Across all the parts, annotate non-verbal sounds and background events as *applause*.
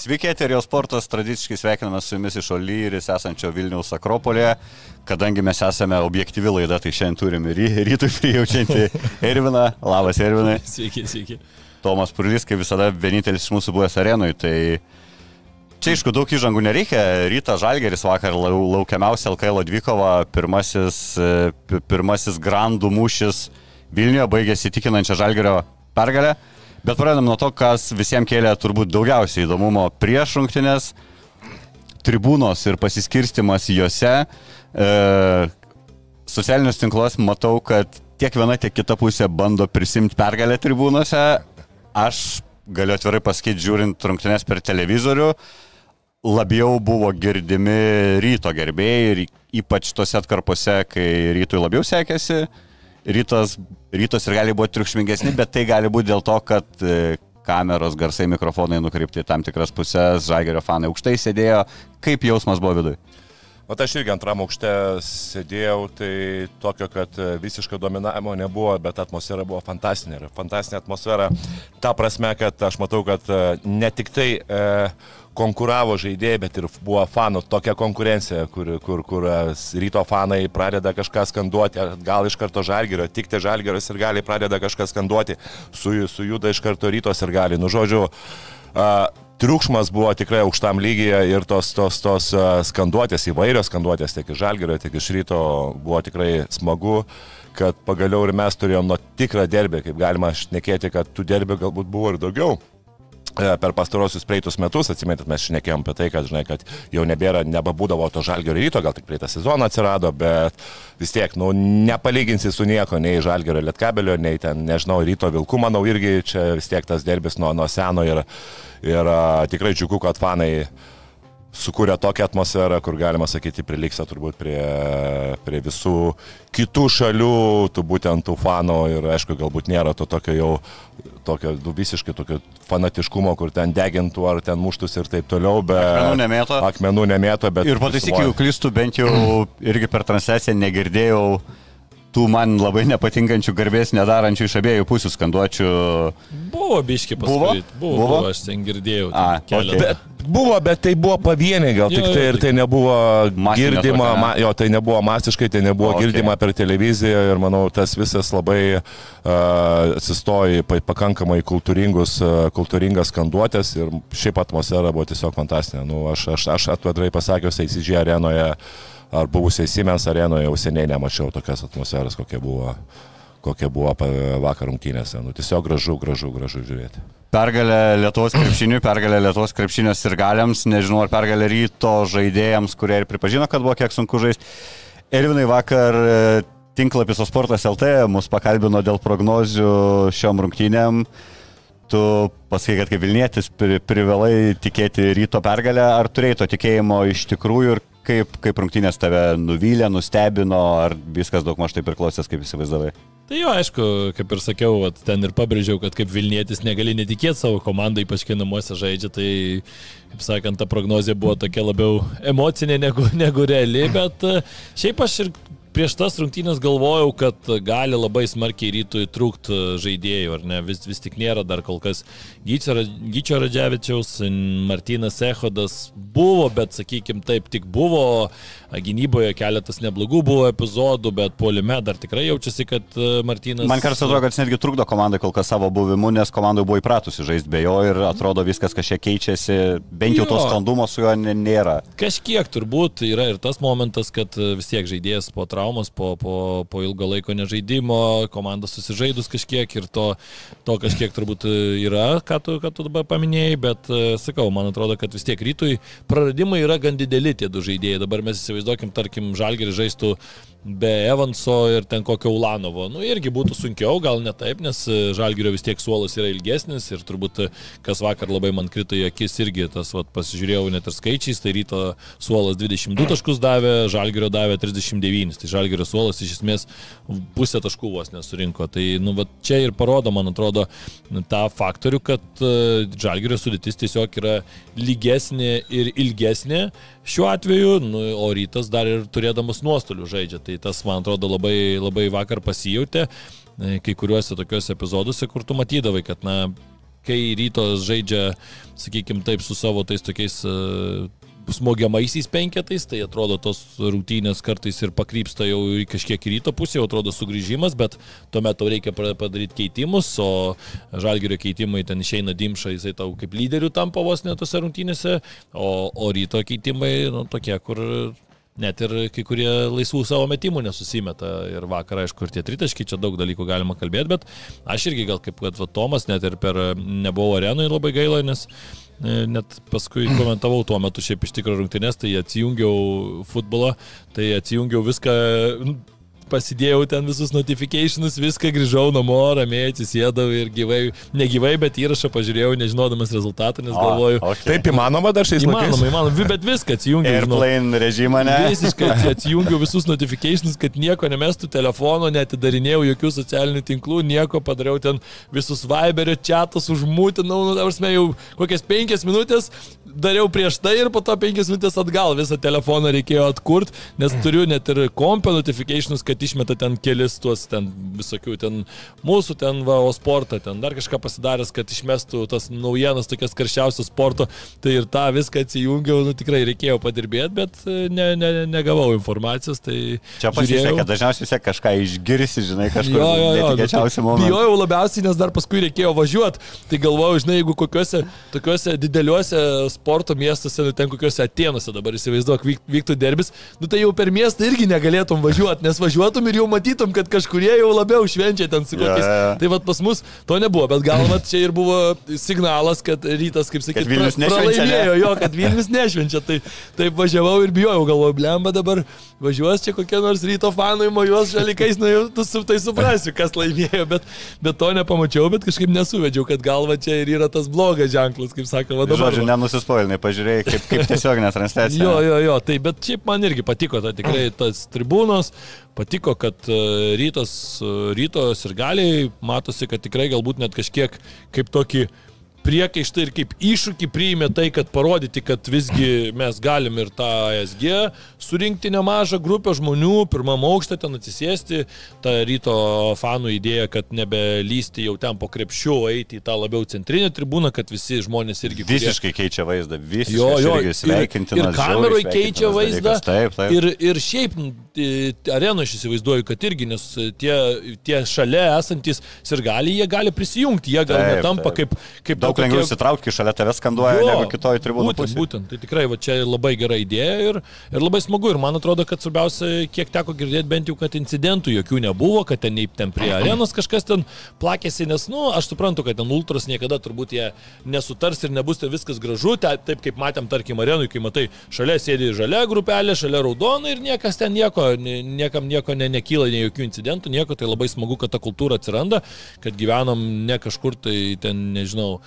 Sveiki, Eterijos sportas, tradiciškai sveikiname su jumis iš Olyris esančio Vilniaus Akropolėje. Kadangi mes esame objektyvi laida, tai šiandien turime ry, rytui prijaučiantį *laughs* Erviną. Labas, Ervinai. Sveiki, sveiki. Tomas Purlys, kaip visada, vienintelis iš mūsų buvęs arenui. Tai čia, aišku, daug įžangų nereikia. Ryta Žalgeris vakar lau, laukiamiausia LKL dvikova, pirmasis, e, pi- pirmasis grandų mūšis Vilniuje baigėsi įtikinančią Žalgerio pergalę. Bet pradedam nuo to, kas visiems kėlė turbūt daugiausiai įdomumo prieš rungtynės tribūnos ir pasiskirstimas juose. E, socialinius tinklus matau, kad tiek viena, tiek kita pusė bando prisimti pergalę tribūnose. Aš galiu atvirai pasakyti, žiūrint rungtynės per televizorių, labiau buvo girdimi ryto gerbėjai ir ypač tose atkarpose, kai rytui labiau sekėsi. Rytas, rytos ir gali būti triukšmingesni, bet tai gali būti dėl to, kad e, kameros, garsai, mikrofonai nukreipti tam tikras pusės, žagerio fanai aukštai sėdėjo. Kaip jausmas buvo viduje? O aš irgi antram aukšte sėdėjau, tai tokio, kad e, visiško dominavimo nebuvo, bet atmosfera buvo fantastinė. Fantastinė atmosfera. Ta prasme, kad aš matau, kad e, ne tik tai e, konkuravo žaidėjai, bet ir buvo fanų tokia konkurencija, kur, kur, kur e, ryto fanai pradeda kažką skanduoti, gal iš karto žalgerio, tik tai žalgeris ir gali pradeda kažką skanduoti, su, sujuda iš karto rytos ir gali. Nu, žodžiu, a, triukšmas buvo tikrai aukštam lygyje ir tos, tos, tos a, skanduotės, įvairios skanduotės tiek iš žalgerio, tiek iš ryto buvo tikrai smagu kad pagaliau ir mes turėjom nuo tikrą derbį, kaip galima šnekėti, kad tų derbių galbūt buvo ir daugiau e, per pastarosius praeitus metus, atsimenat, mes šnekėjom apie tai, kad, žinai, kad jau nebėra, nebebūdavo to žalgerio ryto, gal tik praeitą sezoną atsirado, bet vis tiek, nu, nepalyginsi su nieko, nei žalgerio lietkabelio, nei ten, nežinau, ryto vilkų, manau, irgi čia vis tiek tas derbis nuo, nuo seno ir, ir tikrai džiugu, kad fanai sukūrė tokią atmosferą, kur galima sakyti, priliksa turbūt prie, prie visų kitų šalių, tų būtent tų fanų ir aišku, galbūt nėra to tokio jau tokio nu, visiškai tokio fanatiškumo, kur ten degintų ar ten muštus ir taip toliau, bet... Akmenų nemėto. Akmenų nemėto, bet... Ir pataisyk, jeigu klystų, bent jau irgi per transliaciją negirdėjau tų man labai nepatinkančių garbės nedarančių iš abiejų pusių skanduočių. Buvo biški paskui. Buvo, Buvo? buvo, aš ten girdėjau. A, ten keletą. Bet buvo, bet tai buvo pavieniai gal Jo, tik tai ir tai nebuvo Masinė girdima, tokia, ne? ma, jo, tai nebuvo masiškai, tai nebuvo O, okay. girdima per televiziją ir manau, tas visas labai uh, atsistoja pa- pakankamai kultūringus, uh, kultūringas skanduotės ir šiaip atmosfera buvo tiesiog fantastinė. Nu, aš, aš, aš atvedrai pasakius, ACG arenoje ar buvusiai Siemens arenoje jau seniai nemačiau tokios atmosferos, kokia buvo kokia buvo vakar rungtynėse. Nu, tiesiog gražu, gražu, gražu žiūrėti. Pergalė Lietuvos krepšiniui, pergalė Lietuvos krepšinio sirgaliams, nežinau ar pergalė ryto žaidėjams, kurie ir pripažino, kad buvo kiek sunku žaisti. Elvinai vakar e, tinklapis Osportas LT mus pakalbino dėl prognozių šiom rungtynėm. Tu pasakai, kad kaip Vilnietis pri, privalai tikėti ryto pergalę, ar turėjai to tikėjimo iš tikrųjų ir kaip, kaip rungtynės tave nuvylė, nustebino, ar viskas daug maž taip ir klausės, kaip įsivaizdavai? Tai jo, aišku, kaip ir sakiau, vat, ten ir pabrėžiau, kad kaip Vilnietis negali netikėti savo komandai, ypač kai namuose žaidžia, tai, kaip sakant, ta prognozija buvo tokia labiau emocinė negu, negu reali, bet e, šiaip aš ir prieš tas rungtynės galvojau, kad gali labai smarkiai rytui trūkti žaidėjų, ar ne, vis, vis tik nėra dar kol kas Gyčio Gyčio Radžiavičiaus, Martinas Ehodas buvo, bet sakykime taip, tik buvo, gynyboje keletas neblogų buvo epizodų, bet puolime dar tikrai jaučiasi, kad e, Martinas... Man kartais atrodo, kad jis netgi trukdo komandai kol kas savo buvimu, nes komandai buvo įpratusi žaisti be jo ir atrodo viskas kažkiek keičiasi, bent jau to Jo. sklandumo su juo nė- nėra. Kažkiek turbūt yra ir tas momentas, kad e, vis tiek žaidėjas po traumos, po, po, po ilgo laiko nežaidimo, komanda susižaidus kažkiek ir to, to kažkiek turbūt e, yra, ką tu, ką tu dabar paminėjai, bet sakau, man atrodo, kad vis tiek rytui praradimai yra gan dideli tie du žaidėjai. Dabar mes įsivaizduokim, tarkim, Žalgeris žaistų be Evanso ir ten kokio Ulanovo. Nu, irgi būtų sunkiau, gal ne taip, nes e, Žalgirio vis tiek suolas yra ilgesnis ir turbūt, e, kas vakar labai man krito į akis, irgi tas, vat, pasižiūrėjau net ir skaičiais, tai ryto suolas 22 taškus davė, Žalgirio davė 39, tai Žalgirio suolas iš esmės pusę taškų vos nesurinko. Tai, nu, vat, čia ir parodo, man atrodo, tą faktorių, kad e, Žalgirio sudėtis tiesiog yra lygesnė ir ilgesnė šiuo atveju, nu, o rytas dar ir turėdamas nuostolių žaidžia. Tai tas, man atrodo, labai, labai vakar pasijūtė e, kai kuriuose tokiuose epizoduose, kur tu matydavai, kad, na, kai rytos žaidžia, sakykime, taip su savo tais tokiais uh, smogiamaisiais penketais, tai atrodo tos rungtynės kartais ir pakrypsta jau kažkiek į ryto pusę, jau atrodo sugrįžimas, bet tuomet tau reikia padaryti keitimus, o žalgerio keitimai ten išeina dimša, jisai tau kaip lyderių tampa vos netose rungtynėse, o, o ryto keitimai, nu, tokie, kur net ir kai kurie laisvų savo metimų nesusimeta. Ir vakar, aišku, ir tie tritaškiai, čia daug dalykų galima kalbėti, bet aš irgi gal kaip kad va, Tomas, net ir per nebuvau arenoje labai gaila, nes net paskui komentavau tuo metu šiaip iš tikrųjų rungtynės, tai atsijungiau futbolą, tai atsijungiau viską pasidėjau ten visus notifikationus, viską grįžau namo, ramiai atsisėdau ir gyvai, ne gyvai, bet įrašą pažiūrėjau, nežinodamas rezultatą, nes galvoju. O, okay. Taip įmanoma dar šiais laikais? Įmanoma, įmanoma, bet viską atsijungiau. Airplane režimą, ne? Visiškai *laughs* atsijungiau visus notifikationus, kad nieko nemestų telefono, netidarinėjau jokių socialinių tinklų, nieko padariau ten visus Viberio chatus, užmūtinau, nu, dabar jau kokias penkias minutės dariau prieš tai ir po to penkias minutės atgal visą telefoną reikėjo atkurti, nes turiu net ir kompio notifikationus, kad išmeta ten kelis tuos ten visokių ten mūsų ten va, o sportą, ten dar kažką pasidaręs, kad išmestų tas naujienas tokias karščiausios sporto, tai ir tą viską atsijungiau, nu tikrai reikėjo padirbėti, bet e, ne, ne, negavau informacijos. Tai Čia pasisekė, dažniausiai vis tiek kažką išgirsi, žinai, kažkur. Jo, jo, jo. Nu, tai bijojau labiausiai, nes dar paskui reikėjo važiuoti, tai galvojau, žinai, jeigu kokiuose tokiuose dideliuose sporto miestuose, nu, ten kokiuose Atenuose dabar įsivaizduok vyktų derbis, nu tai jau per miestą irgi negalėtum važiuoti, nes važiuoti važiuotum ir jau matytum, kad kažkurie jau labiau švenčia ten su kokiais. Ja, ja. Tai vad pas mus to nebuvo, bet gal vat čia ir buvo signalas, kad rytas, kaip sakyti, pra, pralaimėjo, jo, kad Vilnius nešvenčia. Tai taip važiavau ir bijojau, galvoju, blemba dabar važiuos čia kokie nors ryto fanai, mojuos žalikais, nu jau tu su tai suprasiu, kas laimėjo, bet, bet to nepamačiau, bet kažkaip nesuvedžiau, kad galva čia ir yra tas blogas ženklas, kaip sakoma, dabar. Žodžiu, nenusispoilinai, pažiūrėjai, kaip, kaip tiesioginė transliacija. jo, jo, jo, tai bet šiaip man irgi patiko, tai tikrai tas tribūnos, patiko, kad e, rytas, e, rytos ir galiai matosi, kad tikrai galbūt net kažkiek kaip tokį priekaištą ir kaip iššūkį priėmė tai, kad parodyti, kad visgi mes galim ir tą ASG surinkti nemažą grupę žmonių, pirmam aukštą ten atsisėsti, ta ryto fanų idėja, kad nebelysti jau ten po krepšiu, eiti į tą labiau centrinę tribūną, kad visi žmonės irgi... Kurie... Visiškai keičia vaizdą, visiškai jo, jo, sveikintinas. Ir, ir kameroj keičia vaizdą. Taip, taip. Ir, ir šiaip arenoje aš įsivaizduoju, kad irgi, nes tie, tie šalia esantis sirgaliai, jie gali prisijungti, jie gal netampa kaip... kaip daug lengviau įsitraukti, šalia tavęs skanduoja jo, negu kitoj tribūnoje. Būtent, pusė. būtent, tai tikrai va, čia labai gera idėja ir, ir labai smagu. Ir man atrodo, kad svarbiausia, kiek teko girdėti, bent jau, kad incidentų jokių nebuvo, kad ten, ten prie arenos kažkas ten plakėsi, nes, na, nu, aš suprantu, kad ten ultras niekada turbūt jie nesutars ir nebus tai viskas gražu, taip kaip matėm, tarkim, arenui, kai matai, šalia sėdi žalia grupelė, šalia raudona ir niekas ten nieko, niekam nieko ne, nekyla, nei jokių incidentų, nieko, tai labai smagu, kad ta kultūra atsiranda, kad gyvenom ne kažkur tai ten, nežinau,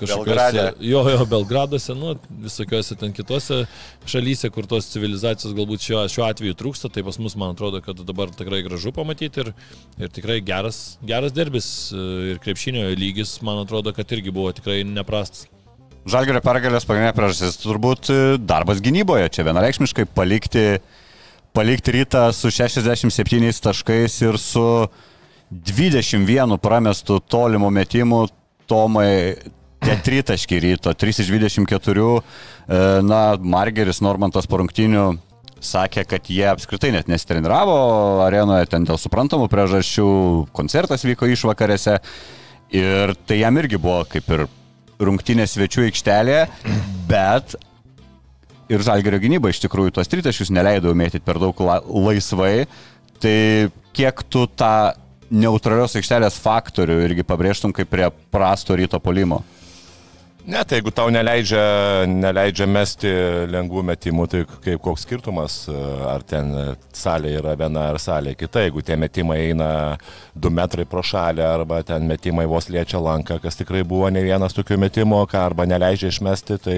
kažkokiuose, jo, jo, Belgraduose, nu, visokiuose ten kitose šalyse, kur tos civilizacijos galbūt šiuo, šiuo atveju trūksta, tai pas mus, man atrodo, kad dabar tikrai gražu pamatyti ir, ir tikrai geras, geras derbis e, ir krepšinio lygis, man atrodo, kad irgi buvo tikrai neprastas. Žalgerio pergalės pagrindinė priežastis turbūt e, darbas gynyboje. Čia vienareikšmiškai palikti, palikti rytą su 67 taškais ir su 21 pramestu tolimu metimu Tomai, tie tritaškiai ryto, 3 iš 24, e, na, Margeris Normantas po rungtinių sakė, kad jie apskritai net nesitreniravo arenoje ten dėl suprantamų priežasčių, koncertas vyko išvakarėse. Ir tai jam irgi buvo kaip ir rungtinės svečių aikštelė, bet ir Žalgerio gynyba iš tikrųjų tuos tritaškius neleido mėtyti per daug la laisvai, tai kiek tu tą neutralios aikštelės faktorių irgi pabrėžtum kaip prie prasto ryto polimo? Ne, tai jeigu tau neleidžia, neleidžia mesti lengvų metimų, tai kaip koks skirtumas, ar ten salė yra viena ar salė kita, jeigu tie metimai eina 2 metrai pro šalį, arba ten metimai vos liečia lanką, kas tikrai buvo ne vienas tokių metimų, ką arba neleidžia išmesti, tai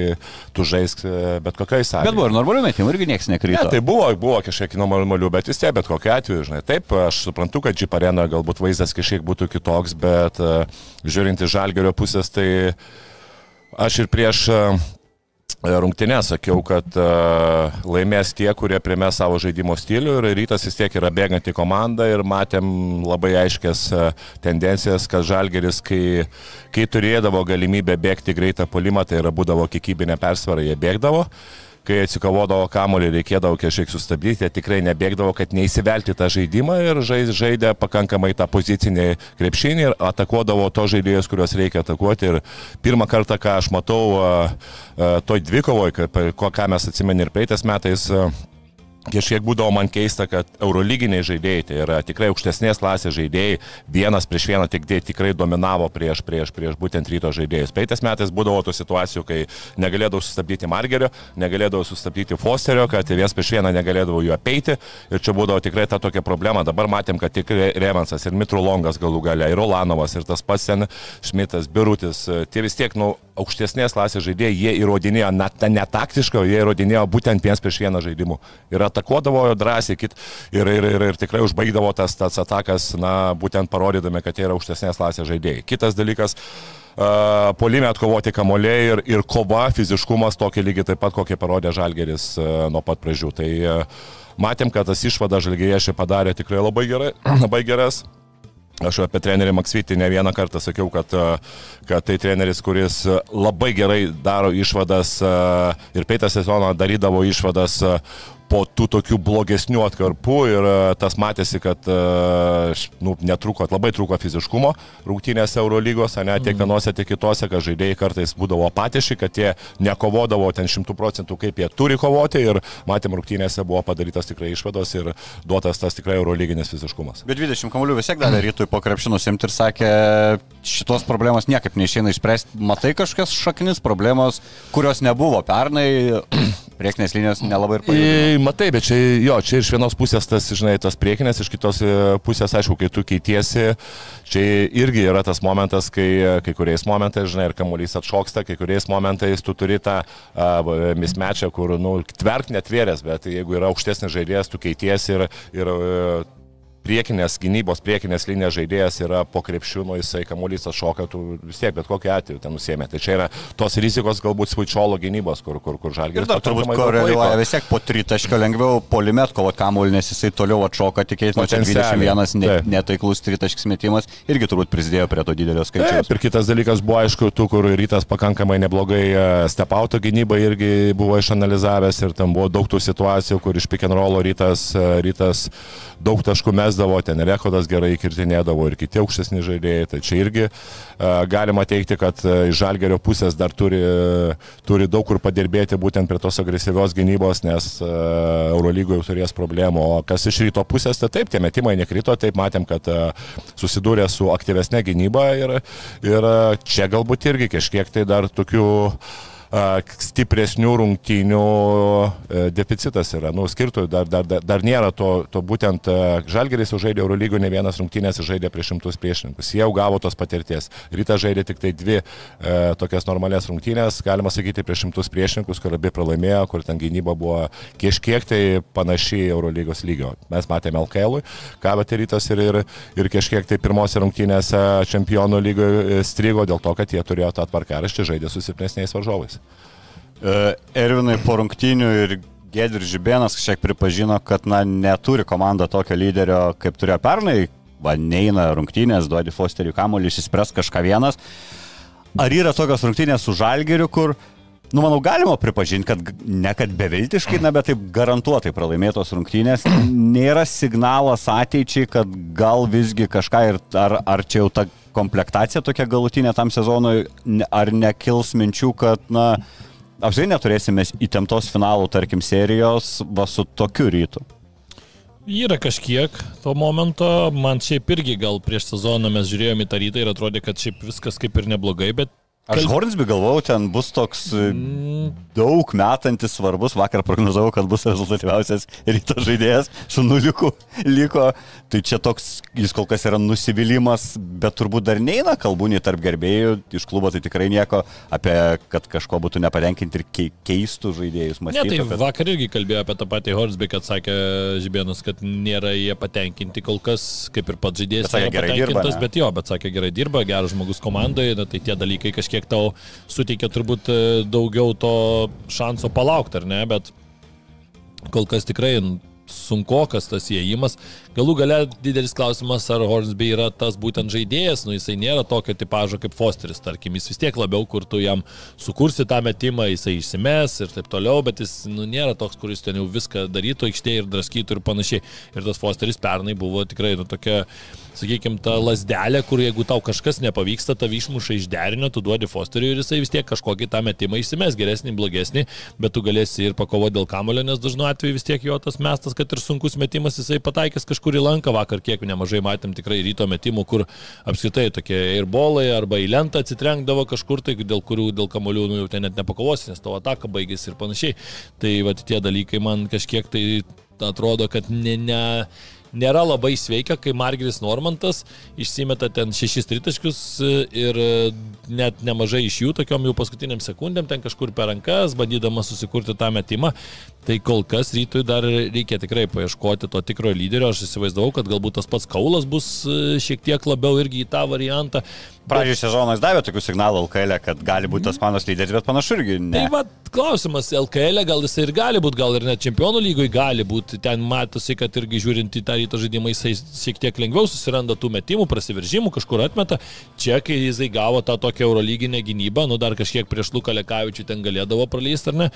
tu žaisk bet kokiai salė. Bet buvo ir normalių metimų, irgi niekas nekrito. Ne, tai buvo, buvo kažkiek normalių, bet vis tiek, bet kokiu atveju, žinai, taip, aš suprantu, kad Jeep arenoje galbūt vaizdas kažkiek būtų kitoks, bet uh, žiūrint iš žalgerio pusės, tai aš ir prieš uh, rungtinę sakiau, kad uh, laimės tie, kurie primė savo žaidimo stilių ir rytas vis tiek yra bėganti komanda ir matėm labai aiškias tendencijas, kad žalgeris, kai, kai turėdavo galimybę bėgti greitą polimą, tai yra būdavo kiekybinė persvara, jie bėgdavo. Kai atsikovodavo kamolį, reikėdavo kažkiek sustabdyti, tikrai nebėgdavo, kad neįsivelti tą žaidimą ir žaidė pakankamai tą pozicinį krepšinį ir atakuodavo to žaidėjus, kuriuos reikia atakuoti. Ir pirmą kartą, ką aš matau toj dvikovoje, ką mes atsimenė ir praeitais metais, Kažkiek būdavo man keista, kad eurolyginiai žaidėjai, tai yra tikrai aukštesnės klasės žaidėjai, vienas prieš vieną tik, tikrai dominavo prieš, prieš, prieš būtent ryto žaidėjus. Praeitais metais būdavo tų situacijų, kai negalėdavo sustabdyti Margerio, negalėdavo sustabdyti Fosterio, kad vienas prieš vieną negalėdavo jų apeiti ir čia būdavo tikrai ta tokia problema. Dabar matėm, kad tik Revansas ir Mitrulongas galų gale, ir Olanovas, ir tas pats sen Šmitas, Birutis, tie vis tiek, nu, aukštesnės klasės žaidėjai, jie įrodinėjo, net ne taktiškai, jie įrodinėjo būtent vienas prieš vieną žaidimų. Ir atakuodavo drąsiai kit, ir, ir, ir, ir tikrai užbaigdavo tas, tas atakas, na, būtent parodydami, kad jie yra aukštesnės klasės žaidėjai. Kitas dalykas, Uh, polime atkovoti kamoliai ir, ir kova, fiziškumas tokį lygį taip pat, kokį parodė Žalgeris uh, nuo pat pradžių. Tai uh, matėm, kad tas išvadas Žalgeriešiai padarė tikrai labai, gerai, *clears throat* labai geras. Aš apie trenerį Maksvitį ne vieną kartą sakiau, kad, kad tai treneris, kuris labai gerai daro išvadas ir peitą sezoną darydavo išvadas po tų tokių blogesnių atkarpų ir e, tas matėsi, kad e, nu, netruko, labai trūko fiziškumo rungtynėse Eurolygos, ne tiek mhm. vienose, tiek kitose, kad žaidėjai kartais būdavo apatiški, kad jie nekovodavo ten šimtų procentų, kaip jie turi kovoti ir matėm rungtynėse buvo padarytas tikrai išvados ir duotas tas tikrai Eurolyginis fiziškumas. Bet 20 kamuolių vis tiek davė *clears throat* rytui po krepšinų simti ir sakė, šitos problemos niekaip neišeina išspręsti. Matai kažkokias šaknis problemos, kurios nebuvo pernai, priekinės linijos nelabai ir pajutė. Matai, bet čia, jo, čia iš vienos pusės tas, žinai, tas priekinės, iš kitos e, pusės, aišku, kai tu keitiesi, čia irgi yra tas momentas, kai kai kuriais momentais, žinai, ir kamuolys atšoksta, kai kuriais momentais tu turi tą uh, mismečą, kur, nu, tverk netvėrės, bet jeigu yra aukštesnis žaidėjas, tu keitiesi ir, ir uh, priekinės gynybos, priekinės linijos žaidėjas yra po krepšių, nu jisai kamuolys atšoka, tu vis tiek bet kokiu atveju ten nusėmė. Tai čia yra tos rizikos galbūt svuičiolo gynybos, kur, kur, kur žalgeris. Ir dar turbūt koreliuoja vis tiek po tritaškio lengviau polimet kovot kamuolį, nes jisai toliau atšoka, tikėtina, čia 21 ne, netaiklus tritaškis metimas irgi turbūt prisidėjo prie to didelio skaičiaus. Ir kitas dalykas buvo aišku, tų, kur rytas pakankamai neblogai e, stepauto gynybą irgi buvo išanalizavęs ir tam buvo daug tų situacijų, kur iš pick and roll rytas, e, rytas daug taškų mes mesdavo, ten rekodas gerai kirtinėdavo ir kiti aukštesni žaidėjai. Tai čia irgi uh, galima teikti, kad uh, iš žalgerio pusės dar turi, turi daug kur padirbėti būtent prie tos agresyvios gynybos, nes uh, Eurolygoje turės problemų. O kas iš ryto pusės, tai taip, tie metimai nekrito, taip matėm, kad susidūrė su aktyvesnė gynyba ir, ir čia galbūt irgi kažkiek tai dar tokių stipresnių rungtynių e, deficitas yra. Nu, skirtų dar, dar, dar, dar nėra to, to būtent Žalgeris žaidė Eurolygų, ne vienas rungtynės žaidė prieš šimtus priešininkus. Jie jau gavo tos patirties. Ryta žaidė tik tai dvi e, tokias normalias rungtynės, galima sakyti, prieš šimtus priešininkus, kur abi pralaimėjo, kur ten gynyba buvo kažkiek tai panaši Eurolygos lygio. Mes matėme LKL, ką bet rytas ir, ir, ir kažkiek tai pirmose rungtynėse čempionų lygoje strigo dėl to, kad jie turėjo tą tvarkaraštį žaidė su silpnesniais varžovais. Ervinai po rungtynių ir Gedris Žibėnas kažkiek pripažino, kad na, neturi komanda tokio lyderio, kaip turėjo pernai, va, neina rungtynės, duodi Fosteriui kamuolį, išsispręs kažką vienas. Ar yra tokios rungtynės su Žalgeriu, kur, nu, manau, galima pripažinti, kad ne kad beviltiškai, na, bet taip garantuotai pralaimėtos rungtynės, nėra signalas ateičiai, kad gal visgi kažką ir ar, ar čia jau ta komplektacija tokia galutinė tam sezonui, ar nekils minčių, kad, na, apskritai neturėsime įtemptos finalų, tarkim, serijos va su tokiu rytu. Yra kažkiek to momento, man šiaip irgi gal prieš sezoną mes žiūrėjome į tą rytą ir atrodė, kad šiaip viskas kaip ir neblogai, bet Aš Hornsby galvojau, ten bus toks e, daug metantis svarbus, vakar prognozavau, kad bus rezultatyviausias ryto žaidėjas, su nuliuku liko, tai čia toks, jis kol kas yra nusivylimas, bet turbūt dar neina kalbų nei tarp gerbėjų, iš klubo tai tikrai nieko apie, kad kažko būtų nepatenkinti ir kei- keistų žaidėjus Ne, mąstyti. tai kad- vakar irgi kalbėjo apie tą patį Horsby, kad sakė Žibėnas, kad nėra jie patenkinti kol kas, kaip ir pats žaidėjas. Sakė, gerai dirba, ne? Bet jo, bet sakė, gerai dirba, geras žmogus komandoje, na, tai tie dalykai kažkiek tau suteikia turbūt e, daugiau to šanso palaukti, ar ne, bet kol kas tikrai sunkokas tas įėjimas. Galų gale didelis klausimas, ar Hornsby yra tas būtent žaidėjas, nu jisai nėra tokio tipožo kaip Fosteris, tarkim, jis vis tiek labiau, kur tu jam sukursi tą metimą, jisai išsimes ir taip toliau, bet jis nu, nėra toks, kuris ten jau viską darytų aikštėje ir draskytų ir panašiai. Ir tas Fosteris pernai buvo tikrai nu, tokia, sakykime, ta lasdelė, kur jeigu tau kažkas nepavyksta, tave išmuša iš derinio, tu duodi Fosteriui ir jisai vis tiek kažkokį tą metimą išsimes, geresnį, blogesnį, bet tu galėsi ir pakovoti dėl kamulio, nes dažnu atveju vis tiek jo tas mestas, kad ir sunkus metimas, jisai pataikęs kažkur į lanką vakar, kiek nemažai matėm tikrai ryto metimų, kur apskritai tokie ir bolai arba į lentą atsitrenkdavo kažkur, tai dėl kurių dėl kamolių nu, jau ten net nepakovosi, nes tavo ataka baigėsi ir panašiai. Tai va tie dalykai man kažkiek tai atrodo, kad ne, ne, nėra labai sveika, kai Margeris Normantas išsimeta ten šešis tritaškius e, ir e, net nemažai iš jų tokiom jau paskutiniam sekundėm ten kažkur per rankas, bandydamas susikurti tą metimą. Tai kol kas rytui dar reikia tikrai paieškoti to tikrojo lyderio. Aš įsivaizdavau, kad galbūt tas pats Kaulas bus e, šiek tiek labiau irgi į tą variantą. Pradžioje sezono jis davė tokių signalų LKL, kad gali būti tas manos lyderis, bet panašu irgi ne. Tai va, klausimas, LKL e gal jisai ir gali būti, gal ir net čempionų lygoje gali būti. Ten matosi, kad irgi žiūrint į tą ryto žaidimą, jisai šiek tiek lengviau susiranda tų metimų, prasiveržimų, kažkur atmeta. Čia, kai jisai gavo tą tokią eurolyginę gynybą, nu dar kažkiek prieš Luką Lekavičių ten galėdavo praleisti, ar ne?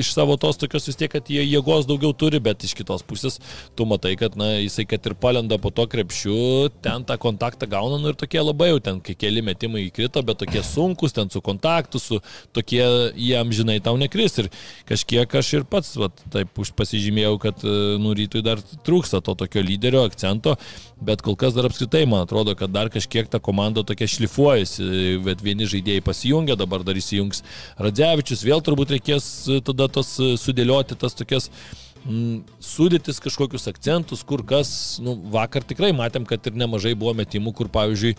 Iš savo tos tokios vis tiek, kad jie jėgos daugiau turi, bet iš kitos pusės tu matai, kad na, jisai, kad ir palenda po to krepšiu, ten tą kontaktą gauna, nu ir tokie labai jau ten, kai keli metimai įkrito, bet tokie sunkus, ten su kontaktu, su tokie jiem žinai tau nekris. Ir kažkiek aš ir pats, va, taip, pasižymėjau, kad nu rytui dar trūksta to tokio lyderio akcento, bet kol kas dar apskritai man atrodo, kad dar kažkiek ta komanda tokia šlifuojasi, bet vieni žaidėjai pasijungia, dabar dar įsijungs Radzevičius, vėl turbūt reikės tada tos sudėlioti tas tokias sudėtis kažkokius akcentus, kur kas, nu, vakar tikrai matėm, kad ir nemažai buvo metimų, kur, pavyzdžiui,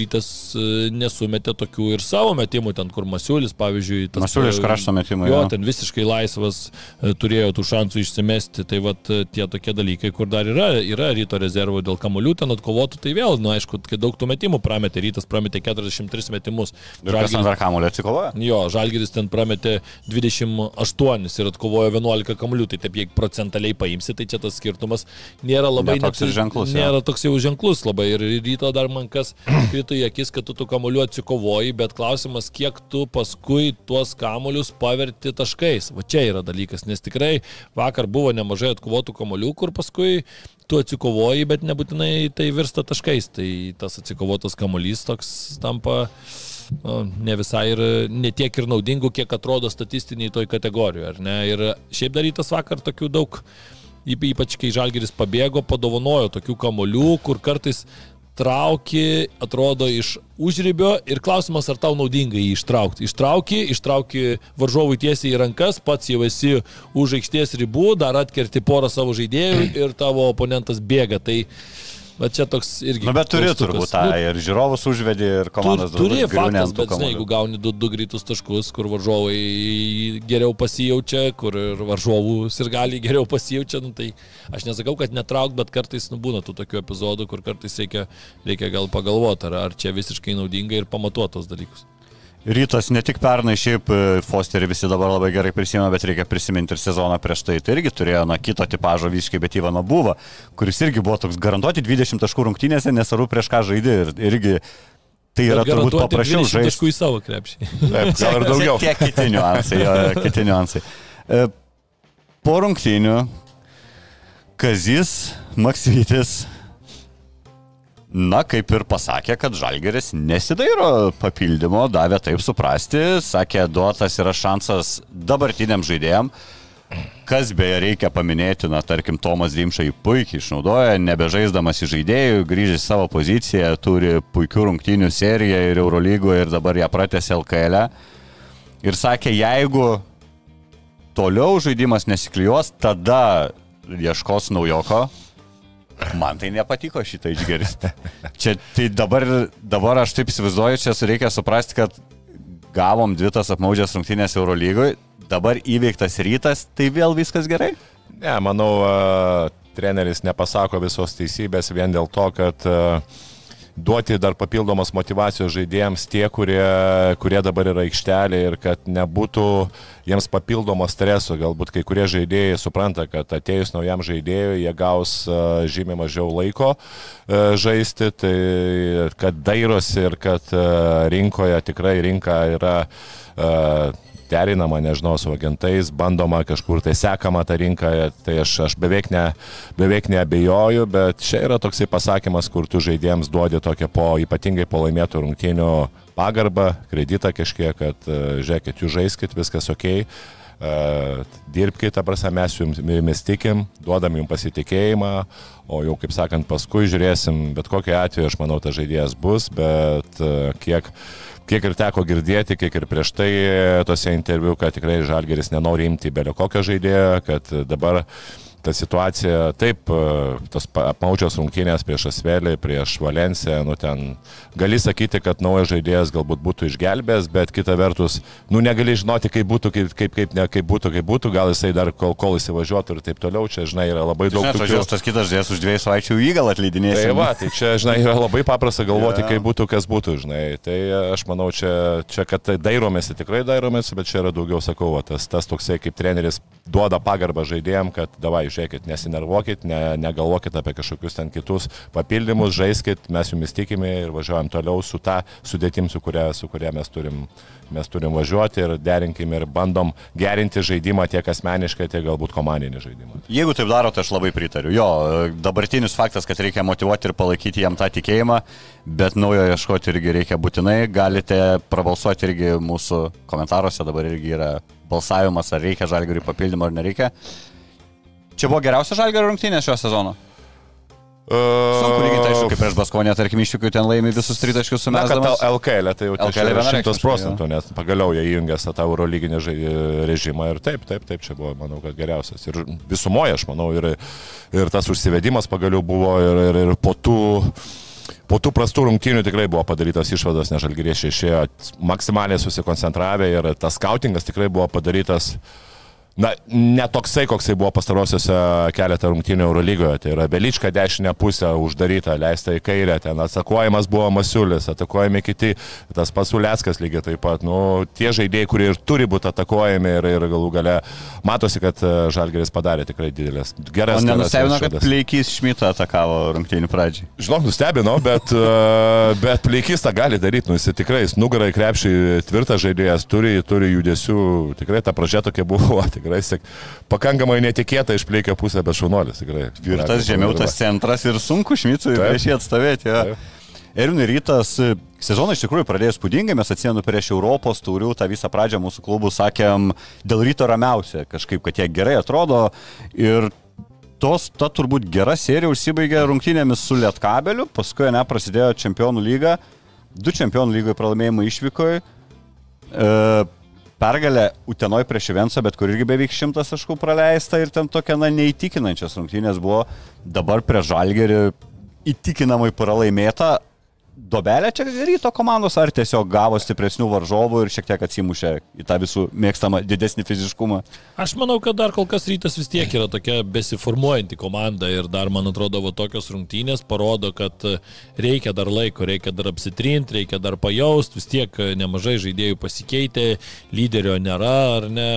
rytas e, nesumetė tokių ir savo metimų, ten, kur Masiulis, pavyzdžiui, tas... Masiulis krašto metimai, Jo, jo. ten visiškai laisvas, e, turėjo tų šansų išsimesti, tai va tie tokie dalykai, kur dar yra, yra ryto rezervo dėl kamolių, ten atkovotų, tai vėl, nu, aišku, kai daug tų metimų prametė, rytas prametė 43 metimus. Ant dar kamulio atsikovoja? Jo, Žalgeris ten prametė 28 ir atkovojo 11 kamuolių, tai taip, jeigu procentaliai paimsi, tai čia tas skirtumas nėra labai Ne toks ir ženklus. Nėra toks jau ženklus labai ir ryto dar man kas *clears throat* krito į akis, kad tu tų kamuolių atsikovoji, bet klausimas, kiek tu paskui tuos kamuolius paverti taškais. Va čia yra dalykas, nes tikrai vakar buvo nemažai atkovotų kamuolių, kur paskui tu atsikovoji, bet nebūtinai tai virsta taškais. Tai tas atsikovotas kamuolys toks tampa nu, ne visai ir ne tiek ir naudingų, kiek atrodo statistiniai toj kategorijoje? Ir šiaip darytas vakar tokių daug, yp- ypač kai Žalgeris pabėgo, padovanojo tokių kamolių, kur kartais trauki, atrodo, iš užribio ir klausimas, ar tau naudinga jį ištraukti. Ištrauki, ištrauki varžovui tiesiai į rankas, pats jau esi už aikštės ribų, dar atkerti porą savo žaidėjų ir tavo oponentas bėga. Tai va čia toks irgi... Nu, bet turi turbūt tą Nu, ir žiūrovus užvedį, ir komandas Tu, turi griūni faktas, bet žinai, jeigu gauni du, du greitus taškus, kur varžovai geriau pasijaučia, kur ir varžovų ir gali geriau pasijaučia, nu, tai aš nesakau, kad netrauk, bet kartais nu, būna tų tokių epizodų, kur kartais reikia, reikia gal pagalvoti, ar, ar čia visiškai naudinga ir pamatuoti tos dalykus. Rytas ne tik pernai, šiaip e, Fosterį visi dabar labai gerai prisimena, bet reikia prisiminti ir sezoną prieš tai. Tai irgi turėjo na, kito tipožo visiškai, bet Ivano buvo, kuris irgi buvo toks garantuoti 20 taškų rungtynėse, nesvarbu prieš ką žaidė. Ir irgi tai yra turbūt paprasčiau 20 žaisti. taškų į savo krepšį. Taip, gal ir daugiau. Kiek kiti niuansai, jo, kiti niuansai. E, Po rungtynių Kazis Maksytis, na, kaip ir pasakė, kad Žalgeris nesidairo papildymo, davė taip suprasti, sakė, duotas yra šansas dabartiniam žaidėjim. Kas beje reikia paminėti, na, tarkim, Tomas Dimša jį puikiai išnaudoja, nebežaisdamas į žaidėjų, grįžęs į savo poziciją, turi puikių rungtynių seriją ir Eurolygoje ir dabar ją pratęsė LKL. E. Ir sakė, jeigu toliau žaidimas nesiklijuos, tada ieškos naujoko. Man tai nepatiko šitą išgirsti. Čia tai dabar, dabar aš taip įsivaizduoju, čia reikia suprasti, kad gavom dvi tas apmaudžias rungtynės Eurolygoje, dabar įveiktas rytas, tai vėl viskas gerai? Ne, manau, treneris nepasako visos teisybės vien dėl to, kad uh, duoti dar papildomos motivacijos žaidėjams tie, kurie, kurie dabar yra aikštelė ir kad nebūtų jiems papildomo streso. Galbūt kai kurie žaidėjai supranta, kad atėjus naujam žaidėjui jie gaus uh, žymiai mažiau laiko uh, žaisti, tai kad dairosi ir kad uh, rinkoje tikrai rinka yra derinama, nežinau, su agentais, bandoma kažkur tai sekama ta rinka, tai aš, aš beveik, ne, beveik neabejoju, bet čia yra toksai pasakymas, kur tu žaidėjams duodi tokią po, ypatingai po laimėtų rungtynių pagarbą, kreditą kažkiek, kad žiūrėkit, jūs žaiskit, viskas ok. Uh, dirbkite, ta prasme, mes jums, jumis tikim, duodam jums pasitikėjimą, o jau, kaip sakant, paskui žiūrėsim, bet kokiu atveju, aš manau, tas žaidėjas bus, bet uh, kiek, uh, kiek ir teko girdėti, kiek ir prieš tai tose interviu, kad tikrai Žalgeris nenori imti belio kokio žaidėjo, kad dabar ta situacija, taip, tos apmaučios rungtynės prieš Asvelį, prieš Valenciją, nu ten gali sakyti, kad naujas žaidėjas galbūt būtų išgelbėjęs, bet kita vertus, nu negali žinoti, kaip būtų, kaip, kaip, kaip, ne, kaip būtų, kaip būtų, gal jisai dar kol, kol įsivažiuotų ir taip toliau, čia, žinai, yra labai daug. Žinai, tokių... tas kitas žaidėjas už dviejų savaičių jį gal atleidinės. Tai va, tai čia, žinai, yra labai paprasta galvoti, yeah. kaip būtų, kas būtų, žinai. Tai aš manau, čia, čia kad tai dairomėsi, tikrai dairomėsi, bet čia yra daugiau, sakau, va, tas, tas toksai, kaip treneris duoda pagarbą žaidėjim, kad davai, žiūrėkit, nesinervuokit, ne, negalvokit apie kažkokius ten kitus papildymus, žaiskit, mes jumis tikime ir važiuojam toliau su ta sudėtim, su kuria, su kuria mes, turim, mes turim važiuoti ir derinkim ir bandom gerinti žaidimą tiek asmeniškai, tiek galbūt komandinį žaidimą. Jeigu taip darote, aš labai pritariu. Jo, dabartinis faktas, kad reikia motivuoti ir palaikyti jam tą tikėjimą, bet naujo ieškoti irgi reikia būtinai. Galite prabalsuoti irgi mūsų komentaruose, dabar irgi yra balsavimas, ar reikia žalgariui papildymo ar nereikia. Čia buvo geriausia žalgario rungtynė šio sezono? Uh, Sunku lyginti, aišku, kaip prieš Baskonę, tarkim, iššūkių ten laimi visus tritaškius su mes. LKL, tai jau LKL yra 100 procentų, nes pagaliau jie įjungęs tą euro lyginį režimą ir taip, taip, taip, čia buvo, manau, kad geriausias. Ir visumoje, aš manau, ir, ir tas užsivedimas pagaliau buvo ir, ir, ir po tų... Po tų prastų rungtynių tikrai buvo padarytas išvadas, nes žalgyriešiai išėjo maksimaliai susikoncentravę ir tas skautingas tikrai buvo padarytas uh, na, netoksai, koksai buvo pastarosiuose keletą rungtynių Eurolygoje. Tai yra Belička dešinė pusė uždaryta, leista į kairę, ten atsakojimas buvo Masiulis, atakuojami kiti, tas pasuliaskas lygiai taip pat. Nu, tie žaidėjai, kurie ir turi būti atakuojami ir, ir galų gale matosi, kad e, Žalgeris padarė tikrai didelės. Geras. O nenustebino, kad Pleikys Šmitą atakavo rungtynių pradžiai. Žinok, nustebino, bet, e, bet Pleikys tą gali daryti, nu jis tikrai, jis nugarai krepšį tvirtas žaidėjas, turi, turi judesių, tikrai ta pradžia tokia buvo. *laughs* Tikrai tikrai sek, pakankamai netikėta išplėkė pusę, bet šaunuolis tikrai. Ir tas žemiau tas centras ir sunku šmicui prieš jį atstovėti. Ja. Erinui rytas sezoną iš tikrųjų pradėjo spūdingai, mes atsienu prieš Europos taurių, tą visą pradžią mūsų klubų sakėm, dėl ryto ramiausia, kažkaip, kad jie gerai atrodo ir tos, ta turbūt gera serija užsibaigė rungtynėmis su Lietkabeliu, paskui ne prasidėjo Čempionų lyga, du Čempionų lygoje pralaimėjimai išvykoje. E, pergalė Utenoj prieš Vensą, bet kur irgi beveik šimtas taškų praleista ir ten tokia, na, neįtikinančias rungtynės buvo. Dabar prie Žalgerį įtikinamai pralaimėta dobelė čia ryto komandos, ar tiesiog gavo stipresnių varžovų ir šiek tiek atsimušė į tą visų mėgstamą didesnį fiziškumą? Aš manau, kad dar kol kas rytas vis tiek yra tokia besiformuojanti komanda ir dar, man atrodo, va, tokios rungtynės parodo, kad reikia dar laiko, reikia dar apsitrinti, reikia dar pajausti, vis tiek nemažai žaidėjų pasikeitė, lyderio nėra, ar ne,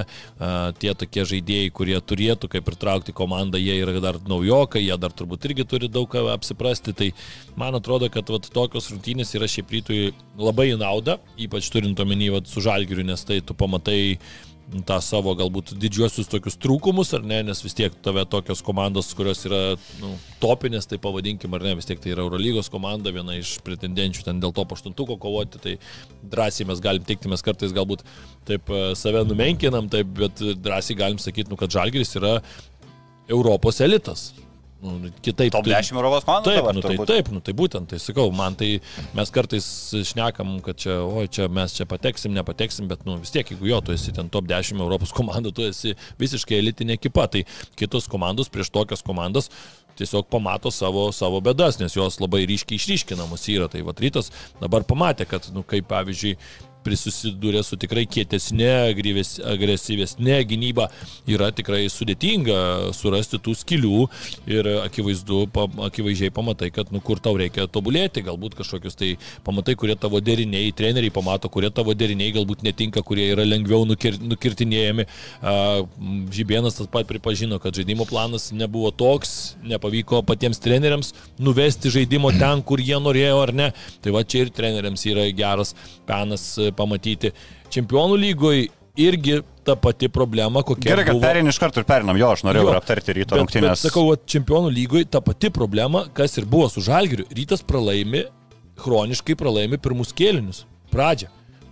tie tokie žaidėjai, kurie turėtų kaip ir traukti komandą, jie yra dar naujokai, jie dar turbūt irgi turi daug ką apsiprasti, tai man atrodo, kad va, tokios šios rungtynės yra šiaip rytui labai į naudą, ypač turint omeny su žalgiriu, nes tai tu pamatai tą savo galbūt didžiuosius tokius trūkumus, ar ne, nes vis tiek tave tokios komandos, kurios yra nu, topinės, tai pavadinkim, ar ne, vis tiek tai yra Eurolygos komanda, viena iš pretendenčių ten dėl to paštuntuko kovoti, tai drąsiai mes galim teikti, mes kartais galbūt taip e, save numenkinam, taip, bet drąsiai galim sakyti, nu, kad Žalgiris yra Europos elitas. Nu, kitaip. Top 10 Europos komandų. Taip, dabar nu, tai, turbūt. taip, nu, tai būtent, tai sakau, man tai mes kartais šnekam, kad čia, oi, čia mes čia pateksim, nepateksim, bet nu, vis tiek, jeigu jo, tu esi ten top 10 Europos *laughs* komandų, tu esi visiškai elitinė ekipa, tai kitos komandos prieš tokias komandas tiesiog pamato savo, savo bedas, nes jos labai ryškiai išryškinamos yra. Tai va rytas dabar pamatė, kad, nu, kaip pavyzdžiui, prisusidūrė su tikrai kietesnė, agryves- agresyvesnė gynyba, yra tikrai sudėtinga surasti tų skilių ir akivaizdu, akivaizdžiai pamatai, kad nu, kur tau reikia tobulėti, galbūt kažkokius tai pamatai, kurie tavo deriniai, treneriai pamato, kurie tavo deriniai galbūt netinka, kurie yra lengviau nukir, nukirtinėjami. Žibienas tas pat pripažino, kad žaidimo planas nebuvo toks, nepavyko patiems treneriams nuvesti žaidimo ten, kur jie norėjo ar ne. Tai va čia ir treneriams yra geras penas pamatyti. Čempionų lygoje irgi ta pati problema, kokia Gerai, kad buvo. perin iš karto ir perinam. Jo, aš norėjau Jo, aptarti ryto Bet, rungtynės. bet sakau, čempionų lygoje ta pati problema, kas ir buvo su Žalgiriu. Rytas pralaimi, chroniškai pralaimi pirmus kėlinius. Pradžią.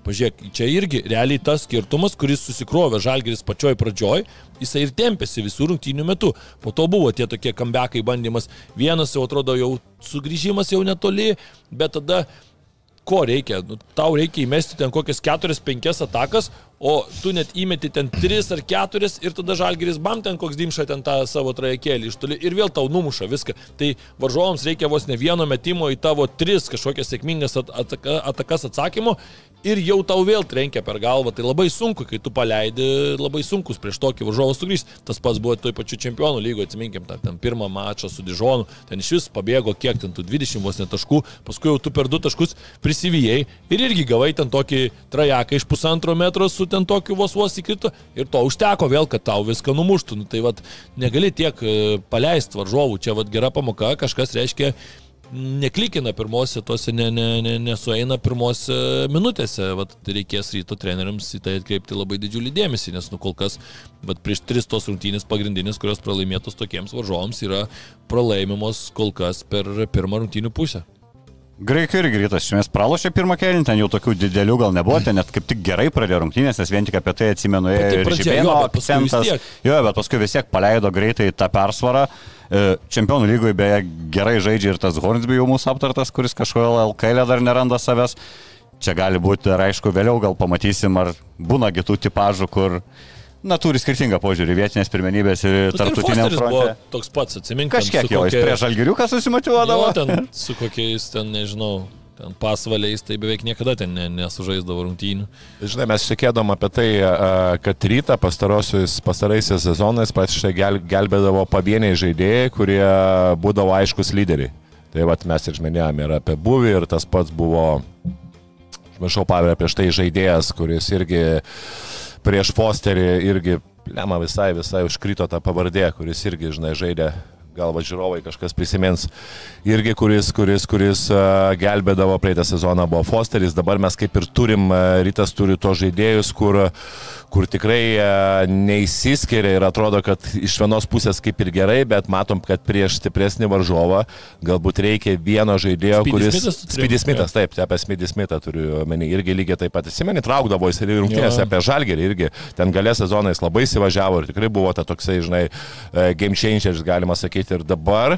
Pažiūrėk, čia irgi realiai tas skirtumas, kuris susikrovė Žalgiris pačioj pradžioj, jisai ir tempėsi visų rungtynių metu. Po to buvo tie tokie kambekai bandymas. Vienas jau atrodo jau sugrįžimas jau netoli, bet tada ko reikia? Nu, tau reikia įmesti ten kokias 4-5 atakas, o tu net įmeti ten 3 ar 4 ir tada žalgeris bam ten koks dimša ten tą savo trajekėlį iš toli ir vėl tau numuša viską. Tai varžovams reikia vos ne vieno metimo į tavo 3 kažkokias sėkmingas at ataka atakas atsakymo ir jau tau vėl trenkia per galvą. Tai labai sunku, kai tu paleidi, labai sunkus prieš tokį varžovą sugrįžti. Tas pats buvo toj pačiu čempionų lygoje, atsiminkim, tą ten pirmą mačą su Dižonu, ten iš vis pabėgo kiek ten tų 20 vos net taškų, paskui jau tu per du taškus prisivijai ir irgi gavai ten tokį trajeką iš pusantro metro su ten tokiu vos vos įkrito ir to užteko vėl, kad tau viską numuštų. Nu, tai vad negali tiek paleisti varžovų, čia vad gera pamoka, kažkas reiškia neklikina pirmose, tose ne, ne, ne, nesueina pirmose minutėse. Vat reikės ryto treneriams į tai atkreipti labai didžiulį dėmesį, nes nu kol kas vat, prieš tris tos rungtynės pagrindinės, kurios pralaimėtos tokiems varžovams, yra pralaimimos kol kas per pirmą rungtynių pusę. Graikai irgi rytas iš esmės pralošė pirmą kėlinį, ten jau tokių didelių gal nebuvo, ten net kaip tik gerai pradėjo rungtynės, nes vien tik apie tai atsimenu Pati ir pradžia, Žibėno jo, bet paskui vis akcentas. Jo, bet paskui vis tiek paleido greitai tą persvarą. E, Čempionų lygoje beje gerai žaidžia ir tas Hornsby jau mūsų aptartas, kuris kažkodėl LKL dar neranda savęs. Čia gali būti ir aišku vėliau gal pamatysim, ar būna kitų tipažų, kur na, turi skirtingą požiūrį vietinės pirmenybės ir Nu, tai buvo fronte. toks pats, atsimink. Kažkiek jo, jis prie žalgiriuką susimotyvuodavo. Jo, ten su kokiais, ten nežinau, ten pasvaliais, tai beveik niekada ten ne, nesužaisdavo rungtynių. Žinai, mes šekėdom apie tai, kad rytą pastaraisiais sezonais pačiai gel, gelbėdavo pavieniai žaidėjai, kurie būdavo aiškus lyderiai. Tai vat mes ir minėjome ir apie buvį, ir tas pats buvo, užmiršau pavardę prieš tai žaidėjas, kuris irgi prieš Fosterį irgi, lema visai, visai užkrito tą pavardę, kuris irgi, žinai, žaidė galva žiūrovai kažkas prisimins, irgi kuris, kuris, kuris gelbėdavo praeitą sezoną buvo Fosteris, dabar mes kaip ir turim, rytas turi to žaidėjus, kur, kur tikrai uh, neįsiskiria ir atrodo, kad iš vienos pusės kaip ir gerai, bet matom, kad prieš stipresnį varžovą galbūt reikia vieno žaidėjo, Speedy kuris... Speedy Smithas, taip, apie Speedy Smithą turiu omeny, irgi lygiai taip pat. Atsimeni, traukdavo jis ir rungtynėse apie žalgerį, irgi ten galė sezonais labai įsivažiavo ir tikrai buvo ta toksai, žinai, e, game changeris, galima sakyti, ir dabar.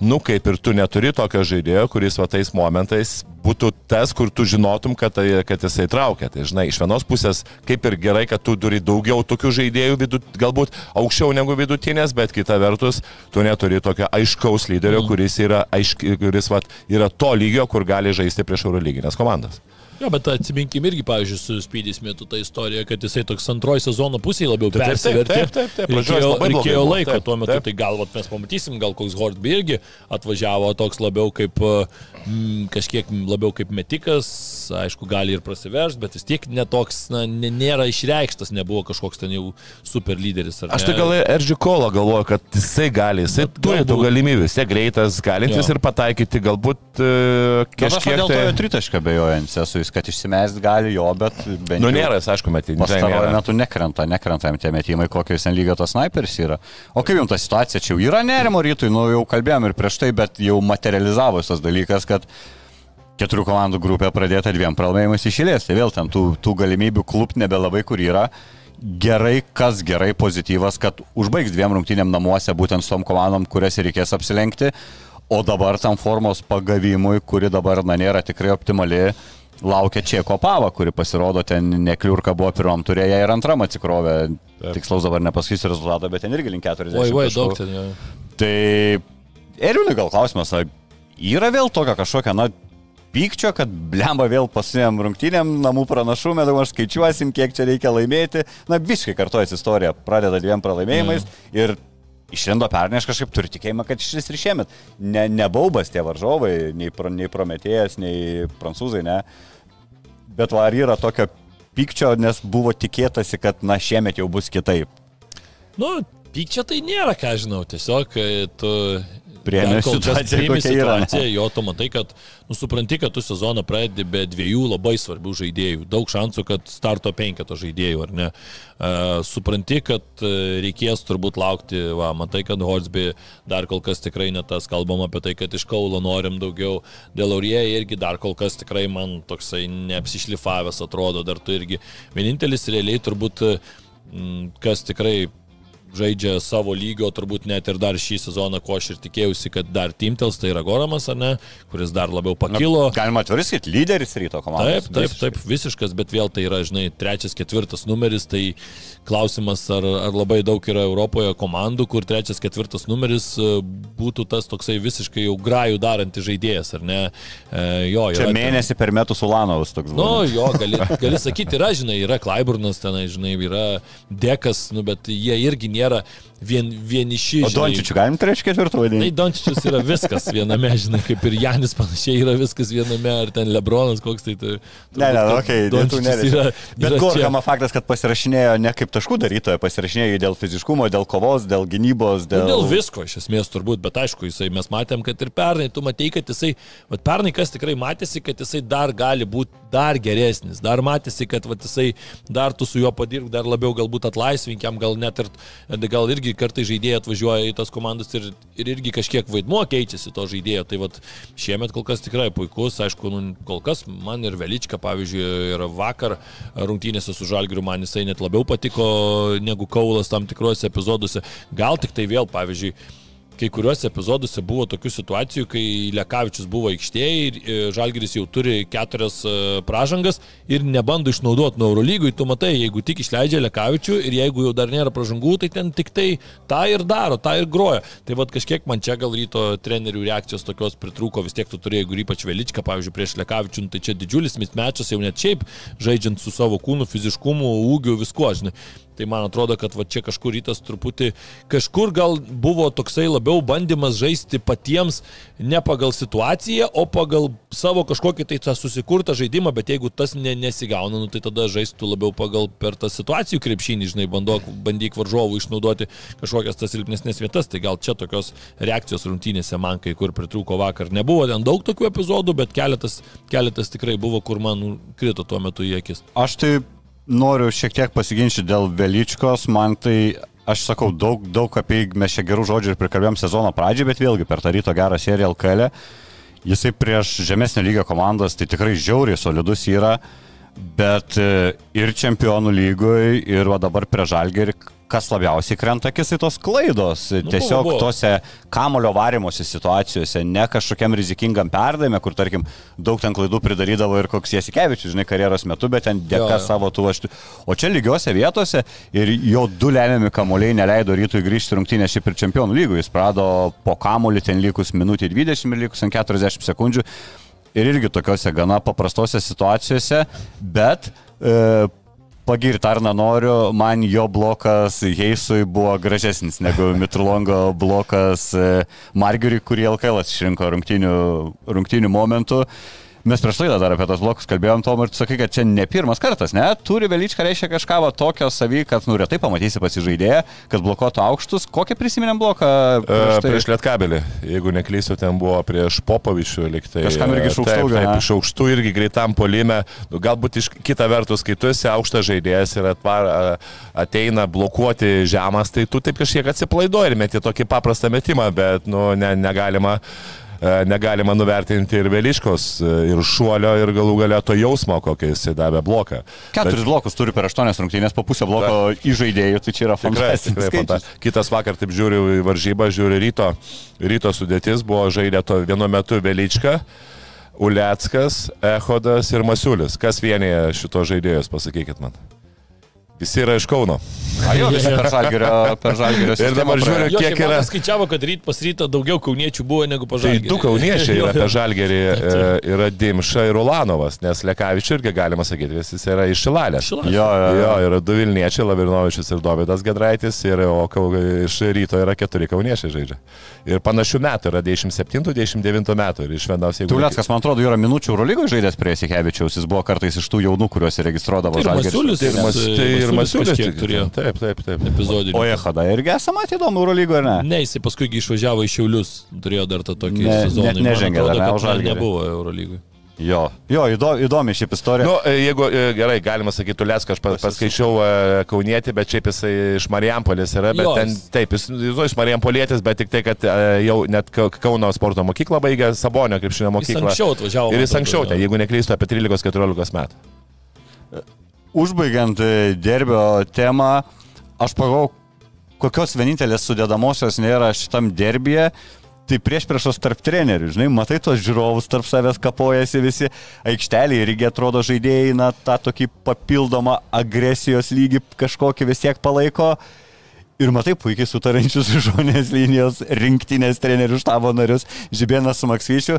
Nu, kaip ir tu neturi tokio žaidėjo, kuris va tais momentais būtų tas, kur tu žinotum, kad, tai, kad jisai traukia. Tai žinai, iš vienos pusės kaip ir gerai, kad tu turi daugiau tokių žaidėjų, vidut, galbūt aukščiau negu vidutinės, bet kita vertus, tu neturi tokio aiškaus lyderio, mm. kuris, yra, aiški, kuris va, yra to lygio, kur gali žaisti prieš Eurolyginės komandas. Jo, bet atsiminkim irgi, pavyzdžiui, su Spydis metu tą istoriją, kad jisai toks antroji sezono pusėje labiau Taip, taip, persivertė. taip, taip, taip, pradžioj Reikėjo, blogai reikėjo buvo, laiko taip, tuo metu, taip. tai gal vat, mes pamatysim, gal koks Hortby irgi atvažiavo toks labiau kaip, mm, kažkiek labiau kaip metikas, aišku, gali ir prasiveršti, bet vis tiek netoks, na, nėra išreikštas, nebuvo kažkoks ten jau super lyderis. ar Aš tai gal Erdžiu Kolo galvoju, kad jisai gali, jisai Bet turi tų galbūt- galimybių, jisai greitas, galintis Jo. ir pataikyti, galbūt e, Kažkiek kažkiek dėl to tai... jo tritašką bejojant, esu atvejus, kad išsimest gali jo, bet bent Nu, jau nėra, jis, aišku, metinė. Pastaruoju metu nekrenta, nekrenta jam tie metimai, kokios ten lygio tas sniperis yra. O kaip jums ta situacija čia jau yra nerimo rytui, nu jau kalbėjom ir prieš tai, bet jau materializavosi tas dalykas, kad keturių komandų grupė pradėta dviem pralaimėjimais išėlės. Tai vėl ten tų, tų galimybių klub nebelabai kur yra. Gerai, kas gerai, pozityvas, kad užbaigs dviem rungtynėm namuose, būtent su tom komandom, kurias reikės apsilenkti. O dabar tam formos pagavimui, kuri dabar na, nėra tikrai optimali, laukia Čieko Pava, kuri pasirodo ten nekliurka buvo pirmam turėję ir antram atsikrovė. Tikslaus dabar nepasakysiu rezultatą, bet ten irgi link 40. Oi, oi, daug ten. Tai Eriūnai gal klausimas, ar yra vėl tokia kažkokia, na, pykčio, kad blemba vėl pasimėm rungtynėm, namų pranašumą, dabar skaičiuosim, kiek čia reikia laimėti. Na, visiškai kartuojasi istorija, pradeda dviem pralaimėjimais mm. ir išlindo pernai, aš kažkaip turiu tikėjimą, kad šis ir šiemet. Ne, nebaubas tie varžovai, nei, nei Prometėjas, nei Prancūzai, ne. Bet va, ar yra tokio pykčio, nes buvo tikėtasi, kad, na, šiemet jau bus kitaip. Nu, pykčia tai nėra, ką žinau, tiesiog e, tu Kas situaciją, yra. situaciją, jo, tu matai, kad, nu, supranti, kad tu sezoną pradedi be dviejų labai svarbių žaidėjų. Daug šansų, kad starto penketo žaidėjų, ar ne? Uh, supranti, kad uh, reikės turbūt laukti, va, matai, kad Horsby dar kol kas tikrai ne tas, kalbam apie tai, kad iš Kaulo norim daugiau. Dėl Aurie irgi dar kol kas tikrai man toksai neapsišlifavęs atrodo, dar tu irgi. Vienintelis realiai turbūt, mm, kas tikrai žaidžia savo lygio, turbūt net ir dar šį sezoną, ko aš ir tikėjausi, kad dar Timtels, tai yra Goramas, ar ne, kuris dar labiau pakilo. Na, galima atvirai sakyti, lyderis ryto komandos. Taip, taip, taip, visiškas, bet vėl tai yra, žinai, trečias, ketvirtas numeris, tai klausimas, ar, ar labai daug yra Europoje komandų, kur trečias, ketvirtas numeris e, būtų tas toksai visiškai jau grajų darantis žaidėjas, ar ne? E, jo, Čia yra ten- mėnesį per metus Ulanovas toks Nu, buvo. jo, gali, gali sakyti, yra, žinai, yra Klaiburnas tenai, žinai, yra Dekas, nu, bet jie irgi nėra vien, vieniši. O Dončičių galim trečią ketvirtą Tai vadinti? Dončičius yra viskas viename, žinai, kaip ir Janis panašiai yra viskas viename, ar ten Lebronas koks tai. tai Ne, ne, okei, tų Dončičius yra. Bet. Gorkama faktas, kad pasirašinėjo ne kaip taškų darytojo, pasirašinėjo dėl fiziškumo, dėl kovos, dėl gynybos, Nu, dėl... Dėl visko iš esmės turbūt, bet aišku, jisai, mes matėm, kad ir pernai, tu matei, kad jisai, bet pernai kas tikrai matėsi, kad jisai dar gali būti dar geresnis, dar matėsi, kad vat, jisai dar tu su juo padirb, dar labiau galbūt atlaisvinkiam, gal net ir, gal irgi kartai žaidėjai atvažiuoja į tas komandas ir, ir irgi kažkiek vaidmuo keičiasi to žaidėjo, tai vat šiemet kol kas tikrai puikus, aišku, nu, kol kas man ir Velička, pavyzdžiui, ir vakar rungtynėse su Žalgiriu man jisai net labiau patiko negu Kaulas tam tikrose epizoduose, gal tik tai vėl, pavyzdžiui, kai kuriuose epizoduose buvo tokių situacijų, kai Lekavičius buvo aikštėje ir e, Žalgiris jau turi keturias e, pražangas ir nebando išnaudoti nuo Eurolygų, tu matai, jeigu tik išleidžia Lekavičių ir jeigu jau dar nėra pražangų, tai ten tik tai tą ir daro, tą ir groja. Tai vad kažkiek man čia gal ryto trenerių reakcijos tokios pritrūko, vis tiek tu turėjai, jeigu ypač Veličką, pavyzdžiui, prieš Lekavičių, nu, tai čia didžiulis mismečas jau net šiaip, žaidžiant su savo kūnu, fiziškumu, ūgiu, viskuo, žinai. Tai man atrodo, kad va čia kažkur rytas truputį, kažkur gal buvo toksai labiau bandymas žaisti patiems ne pagal situaciją, o pagal savo kažkokį tai tą susikurtą žaidimą, bet jeigu tas ne, nesigauna, nu, tai tada žaistų labiau pagal per tą situacijų krepšinį, žinai, bandok, bandyk varžovų išnaudoti kažkokias tas silpnesnės vietas, tai gal čia tokios reakcijos rungtynėse man kai kur pritrūko vakar. Nebuvo ten daug tokių epizodų, bet keletas, keletas tikrai buvo, kur man nu, krito tuo metu į akis. Aš tai noriu šiek tiek pasiginčyti dėl Veličkos, man tai, aš sakau, daug, daug apie jį mes čia gerų žodžių ir prikalbėjom sezono pradžią, bet vėlgi per tą ryto gerą seriją LKL, jisai prieš žemesnio lygio komandas tai tikrai žiauriai solidus yra, bet e, ir čempionų lygoje, ir va dabar prie žalgerį, kas labiausiai krenta akis į tos klaidos. Nu, Tiesiog buvo, buvo. tose kamulio varimuose situacijose, ne kažkokiam rizikingam perdavime, kur tarkim daug ten klaidų pridarydavo ir koks Jasikevičius, žinai, karjeros metu, bet ten dėka Jo, jo. savo tų aštų. O čia lygiose vietose ir jo du lemiami kamuoliai neleido rytui grįžti rungtynę šiaip ir čempionų lygų. Jis prado po kamuolį ten likus minutį 20 ir likus ant 40 sekundžių. Ir irgi tokiuose gana paprastose situacijose, bet e, pagirti ar nenoriu, man jo blokas Heisui buvo gražesnis negu *laughs* Mitrulongo blokas e, Margeriui, kurį LKL išrinko rungtinių, rungtinių momentų. Mes prieš laidą dar apie tos blokus kalbėjom, Tom, ir tu sakai, kad čia ne pirmas kartas, ne? Turi Velyčka reiškia kažką va, tokio savy, kad nu retai pamatysi pasižaidėją, kad blokuotų aukštus. Kokį prisiminėm bloką? Prieš, tai? prieš Lietkabelį, jeigu neklysiu, ten buvo prieš Popovičių liktai. Kažkam irgi iš aukštų Taip, taip, iš aukštų irgi greitam polime. Nu, galbūt iš kita vertus, kai tu esi aukštas žaidėjas ir atvar, ateina blokuoti žemas, tai tu taip kažkiek atsipalaiduoji ir meti tokį paprastą metimą, bet nu, ne, negalima. e, Negalima nuvertinti ir Veliškos, e, ir šuolio, ir galų galę to jausmo, kokį jisai davė bloką. Keturis blokus turi per aštuonias rungtynės, po pusę bloko įžaidėjų, tai čia yra fantastiškas. Kitas vakar, taip žiūriu į varžybą, žiūriu ryto, ryto sudėtis, buvo žaidę to vienu metu Velička, Uleckas, Ehodas ir Masiulis. Kas vienyje šito žaidėjus, pasakykit man. Visi yra iš Kauno. A, jo, visi per žalgerio, per žalgerio. *laughs* Ir dabar žiūriu, Jo, kiek yra. vakar skaičiavo, kad ryt pas rytą daugiau kauniečių buvo negu Tai pažadėta. du kauniečiai yra *laughs* apie žalgerį, e, yra Dimša ir Ulanovas, nes Lekavičius irgi galima sakyti, visi yra iš Šilalės. Jo, jo, jo. Jo, yra du Vilniečiai, Lavrinovičius ir Dovydas Gedraitis, ir, o kau, iš ryto yra keturi kauniečiai žaidžia. Ir panašių metų yra 97-99 metų ir iš vienos jeigu... Tuliackas, man atrodo, yra minučių Eurolygoje žaidęs prie Sikevičiaus, jis buvo kartais iš tų jaunų, kuriuos. Masiulis, Tai ir, mas, ir Masiulis kažkiek turėjo. Taip, taip, taip. epizodinį. O Ehada irgi esame matę įdomu Eurolygoje, ar ne? Ne, jisai paskui išvažiavo į Šiaulius, turėjo dar tą tokį Ne- sezoną. net nežengė dar, ne, ne, už Žalgirį. nebuvo Eurolygui. Jo, jo įdo, įdomi šiaip istorija. Nu, e, jeigu e, gerai, galima sakyti, Tuleską aš pas- paskaičiau e, Kaunietį, bet šiaip jisai iš Marijampolės yra, bet Jo, ten, jis- taip, jis nu, iš Marijampolėtis, bet tik tai, kad jau net Ka- Kauno sporto mokyklą baigė Sabonio krepšinio Jis mokyklą. anksčiau atvažiavo. Ir jis anksčiau, atrodo, ten, jeigu neklystu, apie 13-14 metų. Užbaigiant e, derbio temą, aš pagalvojau, kokios vienintelės sudėdamosios nėra šitam derbėje. Tai prieš priešos tarp trenerių, žinai, matai tos žiūrovus tarp savęs kapojasi visi aikšteliai irgi atrodo žaidėjai, na, tą tokį papildomą agresijos lygį kažkokį vis tiek palaiko. Ir matai puikiai sutarančius *laughs* žmonės linijos rinktinės trenerių štabo narius, Žibėnas su Maksvyčiu.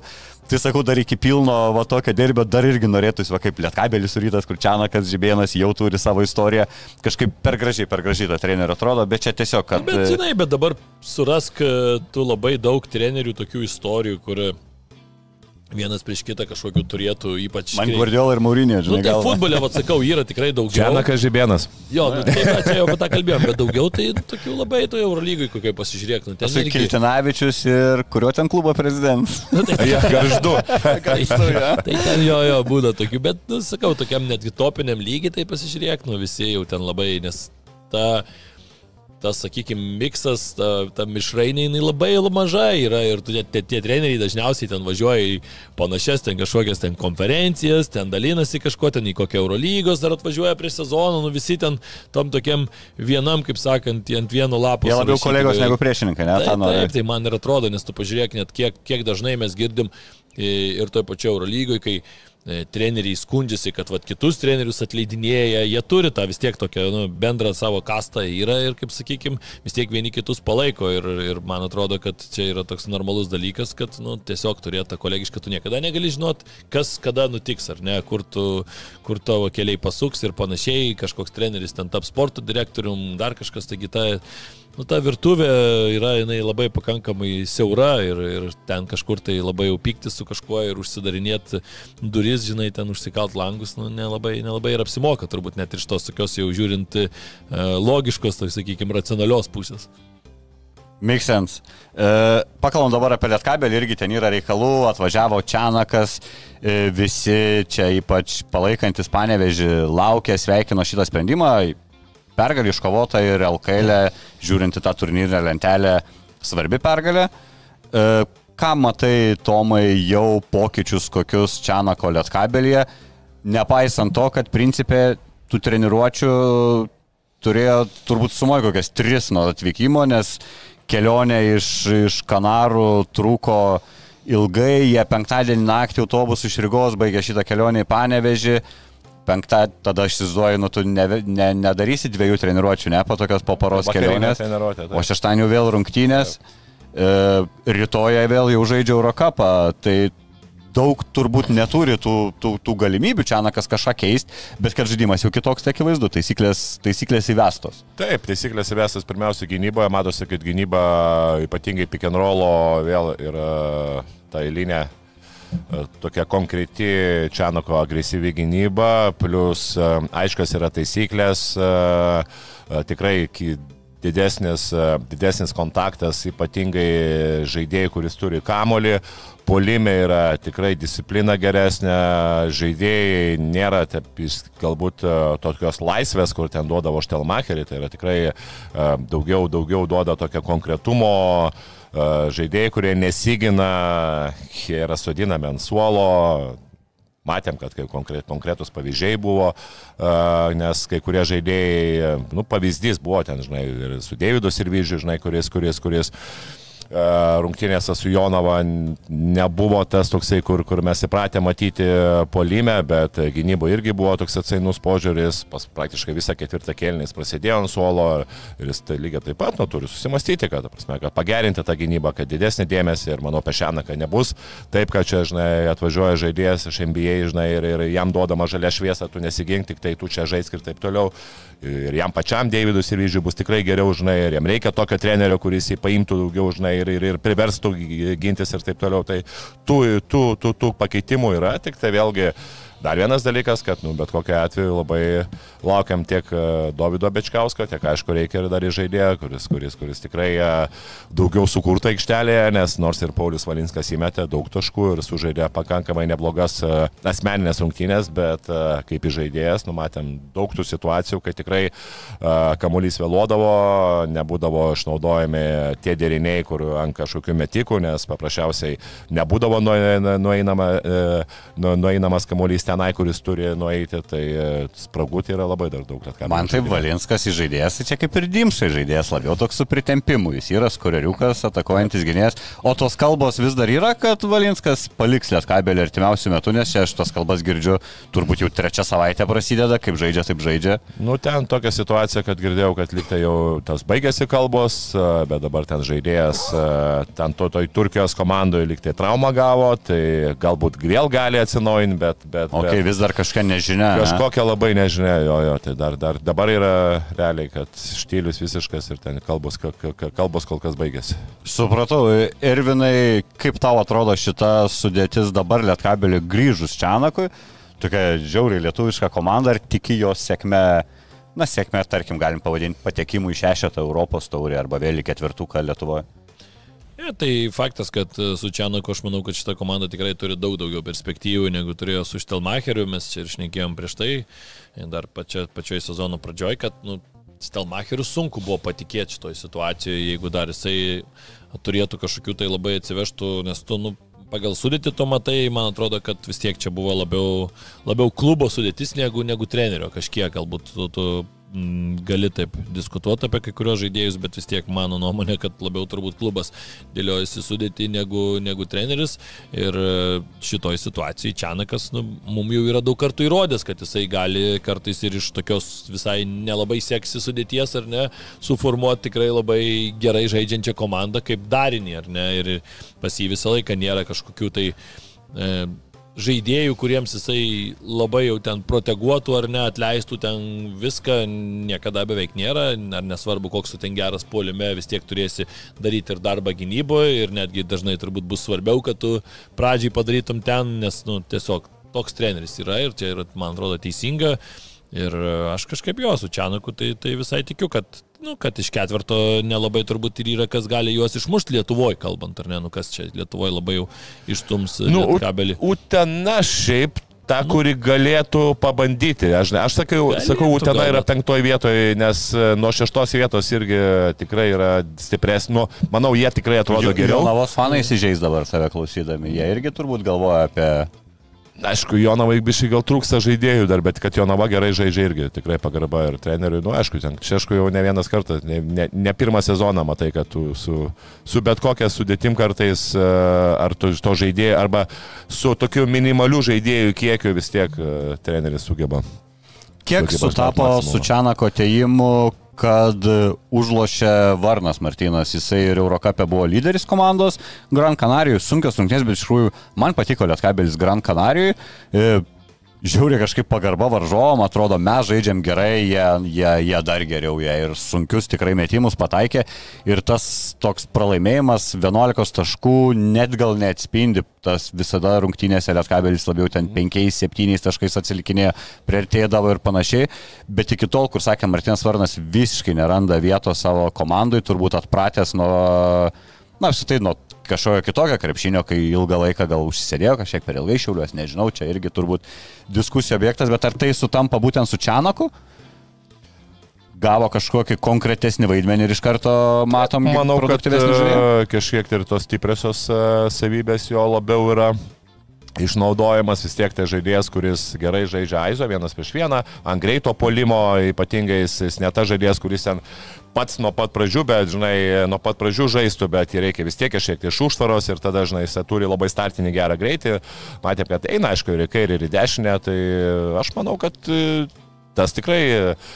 Tai sakau, dar iki pilno va tokio derbio dar irgi norėtųsi, va kaip Lietkabelis surytas, kur Čianakas Žibėnas jau turi savo istoriją. Kažkaip per gražiai, per gražiai ta trenerio atrodo, bet čia tiesiog, kad... Bet, žinai, bet dabar surask e, tu labai daug trenerių tokių istorijų, kur vienas prieš kitą kažkokių turėtų, ypač... Man Guardiola ir Maurinė, Nu, žinai, tai gal. futbolė, atsakau, yra tikrai daugiau. Čianakas Žibėnas. Jo, nu, bet čia jau apie tą kalbėjom, bet daugiau tai tokių labai toje Eurolygai kokiai pasižiūrėk. Nu, ten Esu irgi- Kiltinavičius ir kurio ten klubo prezidentas. *laughs* Nu, tai, Jie garždu. tai, tai ten jo, jo, būna tokių, bet, nu, sakau, tokiam netgi topiniam lygiai tai pasižiūrėk, nu, visi jau ten labai, nes ta, tas, sakykime, miksas, ta, ta mišrainė, jinai labai maža yra ir tu, tie, tie treneriai dažniausiai ten važiuoja į panašias ten kažkokias ten konferencijas, ten dalinasi kažko, ten į kokią Eurolygos dar atvažiuoja prie sezono, nu visi ten tam tokiam vienam, kaip sakant, ant vieno lapo. Jie labiau surašyti kolegos negu priešininkai, ne? Taip, noriu. taip, tai man ir atrodo, nes tu pažiūrėk net kiek, kiek dažnai mes girdim ir toj pačioj Eurolygoje, kai treneriai skundžiasi, kad vat, kitus trenerius atleidinėja, jie turi tą vis tiek tokią nu, bendrą savo kastą yra ir, kaip sakykime, vis tiek vieni kitus palaiko. Ir, ir man atrodo, kad čia yra toks normalus dalykas, kad nu, tiesiog turėti tą kolegišką, tu niekada negali žinot, kas kada nutiks, ar ne, kur, tu, kur tavo keliai pasuks ir panašiai, kažkoks treneris ten taps sporto direktorium, dar kažkas, taigi ta Nu, ta virtuvė yra jinai labai pakankamai siaura ir, ir ten kažkur tai labai jau pykti su kažkuo ir užsidarinėti duris, žinai, ten užsikalt langus, nu, nelabai, nelabai ir apsimoka, turbūt net iš tos tokios jau žiūrint e, logiškos, tai sakykime, racionalios pusės. Make sense. E, pakalbam dabar apie Lietkabelį, irgi ten yra reikalų, atvažiavo Čianakas, e, visi čia ypač palaikantis panevežį laukia, sveikino šitą sprendimą, pergalį iškovota ir LKL, žiūrint į tą turnyrinę lentelę, svarbi pergalė. E, ką matai, Tomai, jau pokyčius kokius Čianako Lietkabelyje, nepaisant to, kad principė tų treniruočių turėjo turbūt sumoja kokias tris nuo atvykimo, nes kelionė iš, iš Kanarų truko ilgai, jie penktadienį naktį autobusų iš Rygos baigė šitą kelionę į Panevežį. Penktą, tada aš įsivaizduoju, nu tu ne, ne, nedarysi dviejų treniruočių, ne po tokios po paros kelionės. taip. O šeštadienį vėl rungtynės. E, rytoj vėl jau žaidžia Eurocapą. Tai daug turbūt neturi tų, tų, tų galimybių čia nakas kažką keisti, bet kad žaidimas jau kitoks, tai akivaizdu, taisyklės, taisyklės įvestos. Taip, taisyklės įvestas pirmiausia gynyboje, matosi, kad gynyba ypatingai pick and rollo vėl yra ta eilinė e, tokia konkreti Čianoko agresyvi gynyba, plus e, aiškas yra taisyklės, e, e, tikrai didesnis, e, didesnis kontaktas, ypatingai žaidėjai, kuris turi kamolį, polime yra tikrai disciplina geresnė, žaidėjai nėra taip, galbūt e, tokios laisvės, kur ten duodavo štelmacherį, tai yra tikrai e, daugiau, daugiau duoda tokio konkretumo, e, žaidėjai, kurie nesigina, jie yra sodinami ant suolo, Matėm, kad kai konkret, konkretus pavyzdžiai buvo, nes kai kurie žaidėjai, nu, pavyzdys buvo ten, žinai, ir su Davidu Sirvyžiu, žinai, kuris, kuris, kuris. uh, rungtynėse su Jonava nebuvo tas toksai, kur, kur mes įpratę matyti polime, bet gynybo irgi buvo toks atsainus požiūris, pas praktiškai visą ketvirtą kėlinį jis prasidėjo ant suolo ir jis tai lygiai taip pat nu, turi susimastyti, kad, prasme, kad pagerinti tą gynybą, kad didesnį dėmesį ir manau, pešenaka nebus taip, kad čia, žinai, atvažiuoja žaidėjas iš NBA, žinai, ir, ir jam duodama žalia šviesa, tu nesigink, tik tai tu čia žaisk ir taip toliau. Ir jam pačiam Davidui Sirvyžiui bus tikrai geriau, žinai, ir jam reikia tokio trenerio, kuris jį paimtų daugiau, žinai, ir, ir, ir priverstų gintis ir taip toliau. Tai tų, tų, tų, tų pakeitimų yra, tik tai vėlgi Dar vienas dalykas, kad nu, bet kokiu atveju labai laukiam tiek e, Davido Bečkausko, tiek aišku reikia ir dar į žaidėją, kuris, kuris, kuris tikrai e, daugiau sukurta aikštelėje, nes nors ir Paulius Valinskas įmetė daug taškų ir sužaidė pakankamai neblogas e, asmeninės rungtynės, bet kaip į žaidėjas numatėm daug tų situacijų, kai tikrai kamuolys vėluodavo, nebūdavo išnaudojami tie deriniai, kur ant kažkokių metikų, nes paprasčiausiai nebūdavo nueinama, nueinamas kamuolys tenai, kuris turi nueiti, tai spragų tai yra labai dar daug. Man žaidėjų. Valinskas į žaidėjas, tai čia kaip ir Dimšai žaidėjas, labiau toks su pritempimu. Jis yra skoreriukas, atakuojantis gynėjas. O tos kalbos vis dar yra, kad Valinskas paliks Lietkabelį artimiausių metų, nes čia aš tos kalbas girdžiu, turbūt jau trečią savaitę prasideda, kaip žaidžia, taip žaidžia. Nu, ten tokia situacija, kad girdėjau, kad liktai jau tas baigėsi kalbos, e, bet dabar ten žaidėjas, e, ten to toj Turkijos komandoje liktai traumą gavo, tai galbūt vėl gali atsinaujinti, bet... bet, O kai bet vis dar kažkokia nežinia. ne? Kažkokia labai nežinia, jo, jo, tai dar, dar dabar yra realiai, kad štylius visiškas ir ten kalbos, ka- ka- kalbos kol kas baigėsi. Supratau, Irvinai, kaip tau atrodo šita sudėtis dabar Lietkabelį grįžus Čianakui? Tokia žiauriai lietuviška komanda, ar tiki jos sėkme, na sėkme, tarkim, galim pavadinti patekimų į šešetą Europos taurį arba vėl į ketvirtuką Lietuvoje? Ja, tai faktas, kad e, su Čianaku aš manau, kad šita komanda tikrai turi daug daugiau perspektyvų negu turėjo su Štelmacheriu, mes čia ir šnekėjom prieš tai, dar pačia, pačioj sezono pradžioj, kad nu, Stelmacheriu sunku buvo patikėti šitoj situacijoje, jeigu dar jisai turėtų kažkokių tai labai atsivežtų, nes tu, nu, pagal sudėtį to matai, man atrodo, kad vis tiek čia buvo labiau, labiau klubo sudėtis negu, negu trenerio kažkiek, galbūt tu, tu gali taip diskutuoti apie kai kurios žaidėjus, bet vis tiek mano nuomonė, kad labiau turbūt klubas dėliojasi sudėti negu, negu treneris. Ir e, šitoj situacijai Čianakas nu, mums jau yra daug kartų įrodęs, kad jisai gali kartais ir iš tokios visai nelabai seksi sudėties ar ne, suformuoti tikrai labai gerai žaidžiančią komandą kaip darinį ar ne. Ir pas jį visą laiką nėra kažkokių tai e, žaidėjų, kuriems jisai labai jau ten proteguotų ar ne, atleistų ten viską, niekada beveik nėra, ar nesvarbu, koks tu ten geras polime, vis tiek turėsi daryti ir darbą gynyboje ir netgi dažnai turbūt bus svarbiau, kad tu pradžiai padarytum ten, nes nu, tiesiog toks treneris yra ir čia yra, man atrodo, teisinga. Ir e, aš kažkaip jo su Čianaku, tai, tai visai tikiu, kad, nu, kad iš ketvirto nelabai turbūt ir yra, kas gali juos išmušti Lietuvoje, kalbant, ar ne, nu kas čia Lietuvoje labai jau ištums Nu, nu, kabelį. Utena šiaip ta, kuri galėtų pabandyti. Aš, ne- aš sakiau, Galėtų sakau, Utena gal, yra penktoje vietoje, nes e, nuo šeštos vietos irgi tikrai yra stipresnė. Nu, manau, jie tikrai atrodo geriau. Navos fanai įsižeis dabar save klausydami. Jie irgi turbūt galvoja apie... Aišku, Jonavai biškai gal trūksta žaidėjų dar, bet kad Jonava gerai žaidžia irgi, tikrai pagarba ir treneriui. Nu, aišku, ten Šešku jau ne vienas kartas, ne, ne, ne pirmą sezoną matai, kad tu su, su bet kokia sudėtim kartais, e, ar tu to žaidėjai, arba su tokiu minimaliu žaidėjų kiekiu vis tiek e, treneris sugeba. Kiek Sugeba sutapo su Čianako ateimu, kad užlošė Varnas Martinas. Jisai ir Eurocapė buvo lyderis komandos. Gran Canarijui sunkios rungtynės, bet iš tikrųjų man patiko Lietkabelis Gran Canarijui. Žiūri kažkaip pagarba varžovom, atrodo, mes žaidžiam gerai, jie, jie, jie dar geriau, jie ir sunkius tikrai metimus pataikė. Ir tas toks pralaimėjimas 11 taškų net gal neatspindi, tas visada rungtynėse Lietkabelis labiau ten 5-7 taškais atsilikinėjo, prieartėdavo ir panašiai. Bet iki tol, kur sakė Martinas Varnas, visiškai neranda vietos savo komandai, turbūt atpratęs nuo, na, apsitai nuo kažkokio kitokio krepšinio, kai ilgą laiką gal užsisėdėjo, kažkiek per ilgai šiauliuos, nežinau, čia irgi turbūt diskusijų objektas, bet ar tai sutampa būtent su Čianaku? Gavo kažkokį konkretesnį vaidmenį ir iš karto matom, Manau, kad e, kažkiek ir tos stipriosios e, savybės jo labiau yra išnaudojamas vis tiek tai žaidėjas, kuris gerai žaidžia Aizo vienas prieš vieną, ant greito polimo, ypatingai jis, jis ne tas žaidėjas, kuris ten pats nuo pat pradžių, bet, žinai, nuo pat pradžių žaistų, bet jį reikia vis tiek kažkiek iš užtvaros ir tada, žinai, jis turi labai startinį gerą greitį. Matėm, kad eina, aišku, ir į kairę, ir į dešinę, tai aš manau, kad e, tas tikrai uh,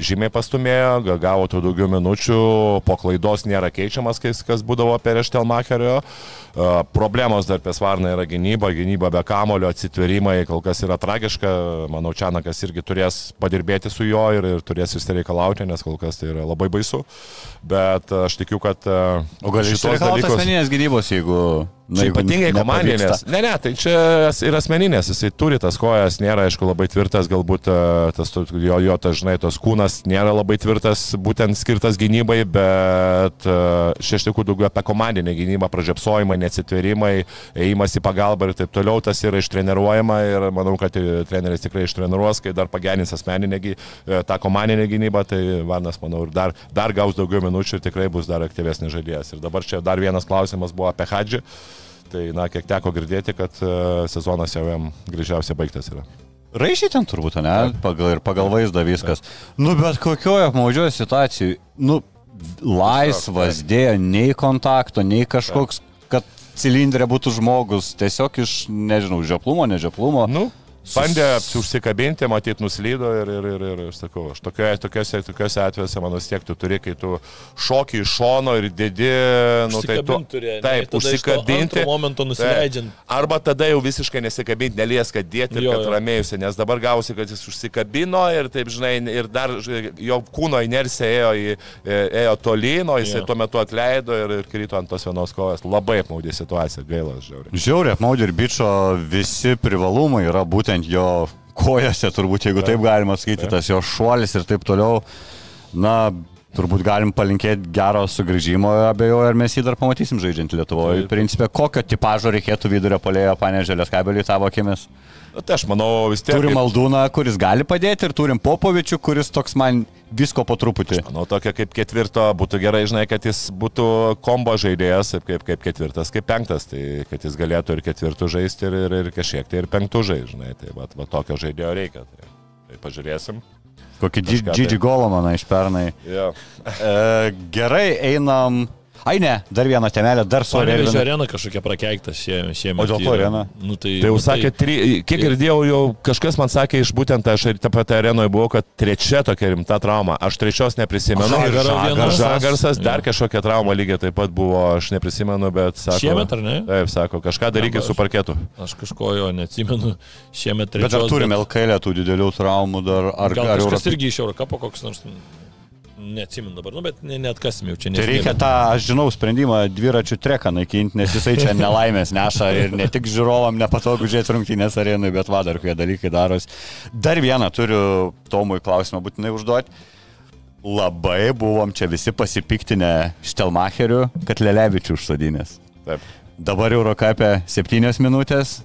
žymiai pastumėjo, ga- gavo tų daugiau minučių, po klaidos nėra keičiamas, kas, kas būdavo per Eštelmacherio. Uh, problemos dar pesvarna yra gynyba, gynyba be kamulio, atsitverimai kol kas yra tragiška. Manau, Čianakas irgi turės padirbėti su juo ir, ir turės išsireikalauti, nes kol kas tai yra labai baisu. Bet aš tikiu, kad uh, O gal išsireikalauti asmeninės gynybos, jeigu... Na, jeigu ypatingai komandinės. Ne, ne, tai čia ir asmeninės, jisai turi tas kojas, nėra, aišku, labai tvirtas, galbūt e, tas, jo, jo tas, žinai, tos kūnas nėra labai tvirtas, būtent skirtas gynybai, bet šeštikų daugiau apie komandinę gynybą, pražiopsojimai, neatsitverimai, ėjimas į pagalbą ir taip toliau, tas yra ištreniruojama ir manau, kad e, treneris tikrai ištreniruos, kai dar pagerins asmeninę e, tą komandinę gynybą, tai Varnas, manau, ir dar, dar gaus daugiau minučių ir tikrai bus dar aktyvesnis žaidėjas. Ir dabar čia dar vienas klausimas buvo apie Hadžį. Tai, na, kiek teko girdėti, kad uh, sezonas jau jam greičiausiai baigtas yra. Raišiai ten turbūt, ne? Pagal, ir pagal vaizdą viskas. Nu, bet kokioje apmaudžioje situacijoje, nu, laisvas dėjo, nei kontakto, nei kažkoks, kad cilindrė būtų žmogus, tiesiog iš, nežinau, žioplumo, nežioplumo. Nu, bandė užsikabinti, matyt, nuslydo ir, ir, ir, ir, ir sakau, aš tokioje, tokiuose, tokiuose atvejuose, manau, tiek tu turi, kai tu šoki iš šono ir dėdi, nu, tai tu... Ane, Taip, to užsikabinti. momento nusileidžiant. Taip. Arba tada jau visiškai nesikabinti, nelies, kad dėti ir Jo, kad ramėjusi, nes dabar gausi, kad jis užsikabino ir taip, žinai, ir dar ž- jo kūno inercija ėjo, į, e, ėjo tolyn, o jisai Jo. tuo metu atleido ir, ir krito ant tos vienos kojos. Labai apmaudė situacija, gaila, žiauriai. Žiauriai apmaudė ir bičio visi privalumai yra būtent jo kojose, turbūt, jeigu taip galima sakyti, tas jo šuolis ir taip toliau. Na, turbūt galim palinkėti gero sugrįžimo, abejoju, ar mes jį dar pamatysim žaidžiant Lietuvoje. Principė, kokio tipožo reikėtų vidurio polėjo panežėlės kabeliui tavo akimis? Tai aš manau vis tiek. Turim kaip- Aldūną, kuris gali padėti ir turim Popovičių, kuris toks man visko po truputį. Manau, tokia kaip ketvirto būtų gerai, žinai, kad jis būtų kombo žaidėjas, kaip, kaip ketvirtas, kaip penktas, tai kad jis galėtų ir ketvirtų žaisti ir, ir, ir kažkiek tai ir penktų žaisti, žinai, tai va, va tokio žaidėjo reikia. Tai, tai pažiūrėsim. Kokį Kažką tai. Džidži Golomaną iš pernai. Jo. E, gerai, einam. Ai ne, dar vieną temelę, dar su Panevežė Arėnu. arena kažkokia prakeikta šie, šiemet. O dėl yra. arena? Nu, tai, Tai jau nu, sakė, tri, kiek girdėjau, jau kažkas man sakė iš būtent aš ir tą patį arenoje buvau, kad trečia tokia rimta trauma. Aš trečios neprisimenu. Žagaro vienas. Žagarsas, dar Jo. kažkokia trauma lygiai taip pat buvo, aš neprisimenu, bet sako. Šiemet ar ne? Taip, sako, kažką darykit su parketu. Aš kažko jo neatsimenu. Šiemet Bet ar trečios. turime LKL tų didelių traumų dar? Ar, Gal ar kažkas Europi- irgi iš Eurocapo koks nors. Neatsimenu dabar, nu, bet ne, net kasim jau čia Tai reikia tą, aš žinau, sprendimą dviračių treką naikinti, nes jisai čia *laughs* nelaimės neša ir ne tik žiūrovam nepatogu žiūrėti rungtynės arenui, bet va dar kokie dalykai darosi. Dar vieną turiu Tomui klausimą būtinai užduoti. Labai buvom čia visi pasipiktinę Štelmacheriu, kad Lelevičių užsodinės. Taip. Dabar Eurocapė 7 minutės,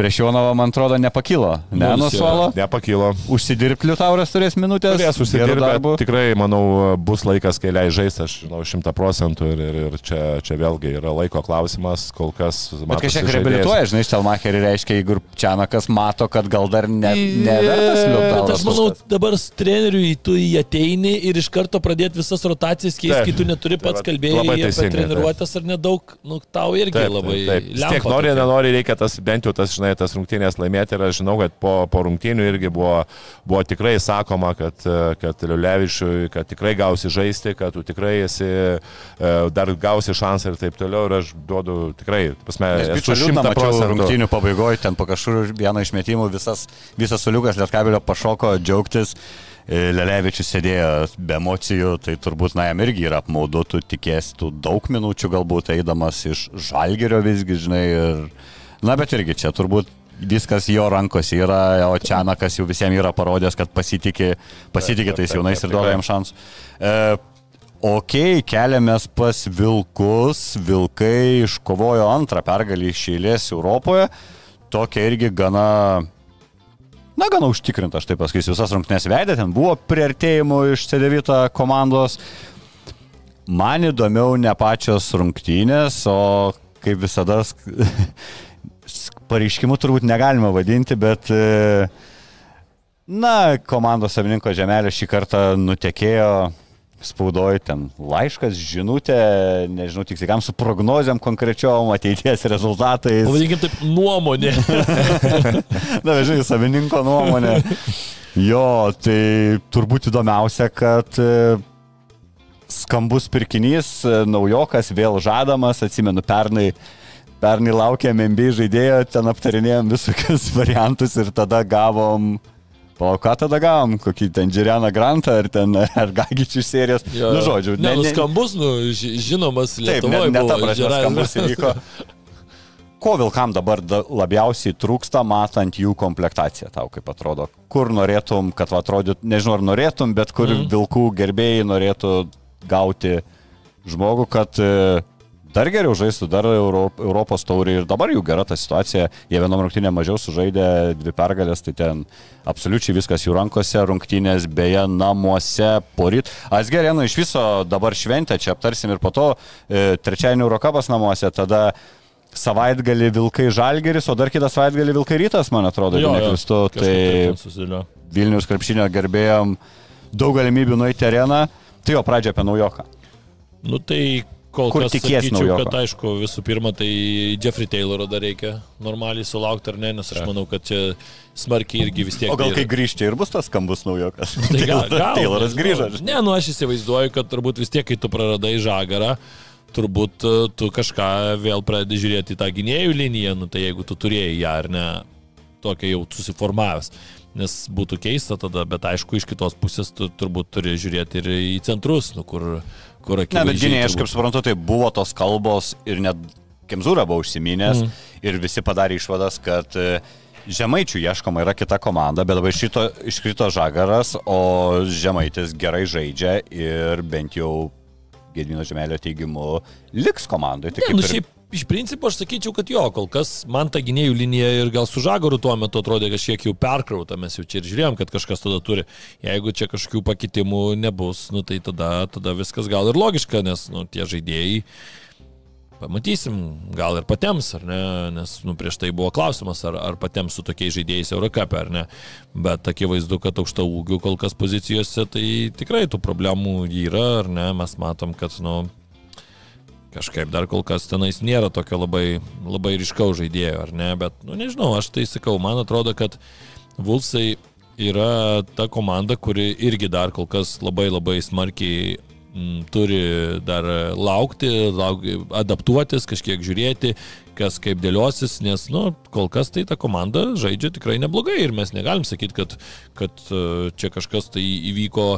prieš Jonovą, man atrodo, nepakilo. Ne, nuo suolo. Nepakylo. Užsidirbti Liutauras turės minutės. Turės užsidirbti, bet tikrai, manau, bus laikas, kai leis žaisti, aš žinau, šimta procentų ir, ir, ir čia, čia vėlgi yra laiko klausimas, kol kas. Bet kažkiek reabilituoja, žinai, Štelmacherį reiškia, jeigu Čianakas mato, kad gal dar ne, nevertas Bet Liutauras. aš manau, dabar treneriui tu į ateini ir iš karto pradėti visas rotacijas keisti, kai tu neturi Tai pats kalbėjai apie treniruotės ar nedaug, nu tau irgi Taip, labai taip, taip. Tiek nori, nenori, reikia tas bent jau tas, žinai, tenai tas rungtynės laimėti ir aš žinau, kad po, po rungtynių irgi buvo, buvo tikrai sakoma, kad, kad Liulevičiui, kad tikrai gausi žaisti, kad tu tikrai esi, e, dar gausi šansą ir taip toliau ir aš duodu tikrai, pasme, Esu šimtą procentų. Rungtynių pabaigoje ten po kažkur vieną išmetimų visas, visas suliukas Lietkabelio pašoko džiaugtis. E, Lelevičius sėdėjo be emocijų, tai turbūt, na, jam irgi yra apmaudu, tu tikėsi tų daug minučių galbūt eidamas iš žalgerio visgi, žinai, ir, na, bet irgi čia turbūt viskas jo rankose yra, o Čianakas jau visiems yra parodęs, kad pasitikė, pasitikė tais jaunais ir duoda jam šansų. E, ok, keliamės pas Vilkus, Vilkai iškovojo antrą pergalį iš eilės Europoje, tokia irgi gana na, gana užtikrinta, aš taip pasakysiu, visas rungtynės veidė, ten buvo priartėjimų iš C9 komandos. Man įdomiau ne pačios rungtynės, o kaip visada *laughs* pareiškimų turbūt negalima vadinti, bet na, komandos savininko žemelė šį kartą nutekėjo spaudoj ten laiškas, žinutė, nežinau tiksliai kam, su prognozėm konkrečiom ateities rezultatais. Pavadinkim taip, nuomonė. *laughs* Na, žinai, savininko nuomonė. Jo, tai turbūt įdomiausia, kad e, skambus pirkinys, e, naujokas, vėl žadamas, atsimenu, pernai pernai laukėm MB žaidėjo, ten aptarinėjom visokius *laughs* variantus ir tada gavom O ką tada gavom? Kokį ten Džirianą Grantą ar ten ar Gagičių serijos? Ja. Nu, žodžiu, ne, ne, nu, skambus, nu, žinomas Lietuvoje. Taip, ne, ne ta prasme, skambus įvyko. *laughs* Ko vilkam dabar labiausiai trūksta, matant jų komplektaciją, tau kaip atrodo? Kur norėtum, kad atrodytų, nežinau ar norėtum, bet kur mm. vilkų gerbėjai norėtų gauti žmogų, kad dar geriau žaistų, dar Europos taurį ir dabar jų gera ta situacija. Jie vienom rungtynėm mažiau sužaidė dvi pergalės, tai ten absoliučiai viskas jų rankose, rungtynės beje namuose poryt. Asgerėno iš viso dabar šventė, čia aptarsim ir po to e, trečiadienį Eurocapas namuose, tada savaitgalį Vilkai Žalgeris, o dar kitą savaitgalį Vilkai Rytas, man atrodo, jeigu neklystu. Tai Vilnius krepšinio gerbėjom daug galimybių nueiti areną. Tai jo pradžia apie naujoką. Nu tai Kol Kur kas tikėsi sakyčiau, naujoko? kad aišku, visų pirma, tai Jeffrey Tayloro dar reikia normaliai sulaukti ar ne, nes aš manau, kad čia smarkiai irgi vis tiek. O gal tai kai grįžti ir bus tas skambus naujokas? *laughs* Tai gal, gal, Tayloras grįžo. Ne, nu aš įsivaizduoju, kad turbūt vis tiek, kai tu praradai žagarą, turbūt e, tu kažką vėl pradedi žiūrėti į tą gynėjų liniją, nu tai jeigu tu turėjai ją ar ne, tokia jau susiformavęs. Nes būtų keista tada, bet aišku, iš kitos pusės tu turbūt turi žiūrėti ir į centrus, nu, kur, kur Ne, bet akivaizdžiai gynėjai, aš kaip suprantu, tai buvo tos kalbos ir net Kemzūra buvo užsiminęs mm. ir visi padarė išvadas, kad e, Žemaičių ieškoma yra kita komanda, bet dabar iškrito, iškrito žagaras, o Žemaitis gerai žaidžia ir bent jau Gedvino Žemelio teigimu liks komandoje. Tai Ne, nu ir- šiaip iš principo aš sakyčiau, kad jo, kol kas man ta gynėjų linija ir gal su žagaru tuo metu atrodė kažkiek jau perkrauta, mes jau čia ir žiūrėjom, kad kažkas tada turi. Jeigu čia kažkokių pakitimų nebus, nu, tai tada, tada viskas gal ir logiška, nes nu, tie žaidėjai, pamatysim, gal ir patiems, ar ne, nes nu, prieš tai buvo klausimas, ar, ar patiems su tokiais žaidėjais Eurocapė, ar ne. Bet akivaizdu, kad aukšta ūgių kol kas pozicijose, tai tikrai tų problemų yra, ar ne, mes matom, kad, nu, kažkaip dar kol kas tenais nėra tokio labai, labai ryškaus žaidėjo, ar ne, bet, nu nežinau, aš tai sakau, man atrodo, kad Vulsai yra ta komanda, kuri irgi dar kol kas labai labai smarkiai m, turi dar laukti, lauk, adaptuotis, kažkiek žiūrėti, kas kaip dėliosis, nes, nu, kol kas tai ta komanda žaidžia tikrai neblogai ir mes negalim sakyti, kad, kad e, čia kažkas tai įvyko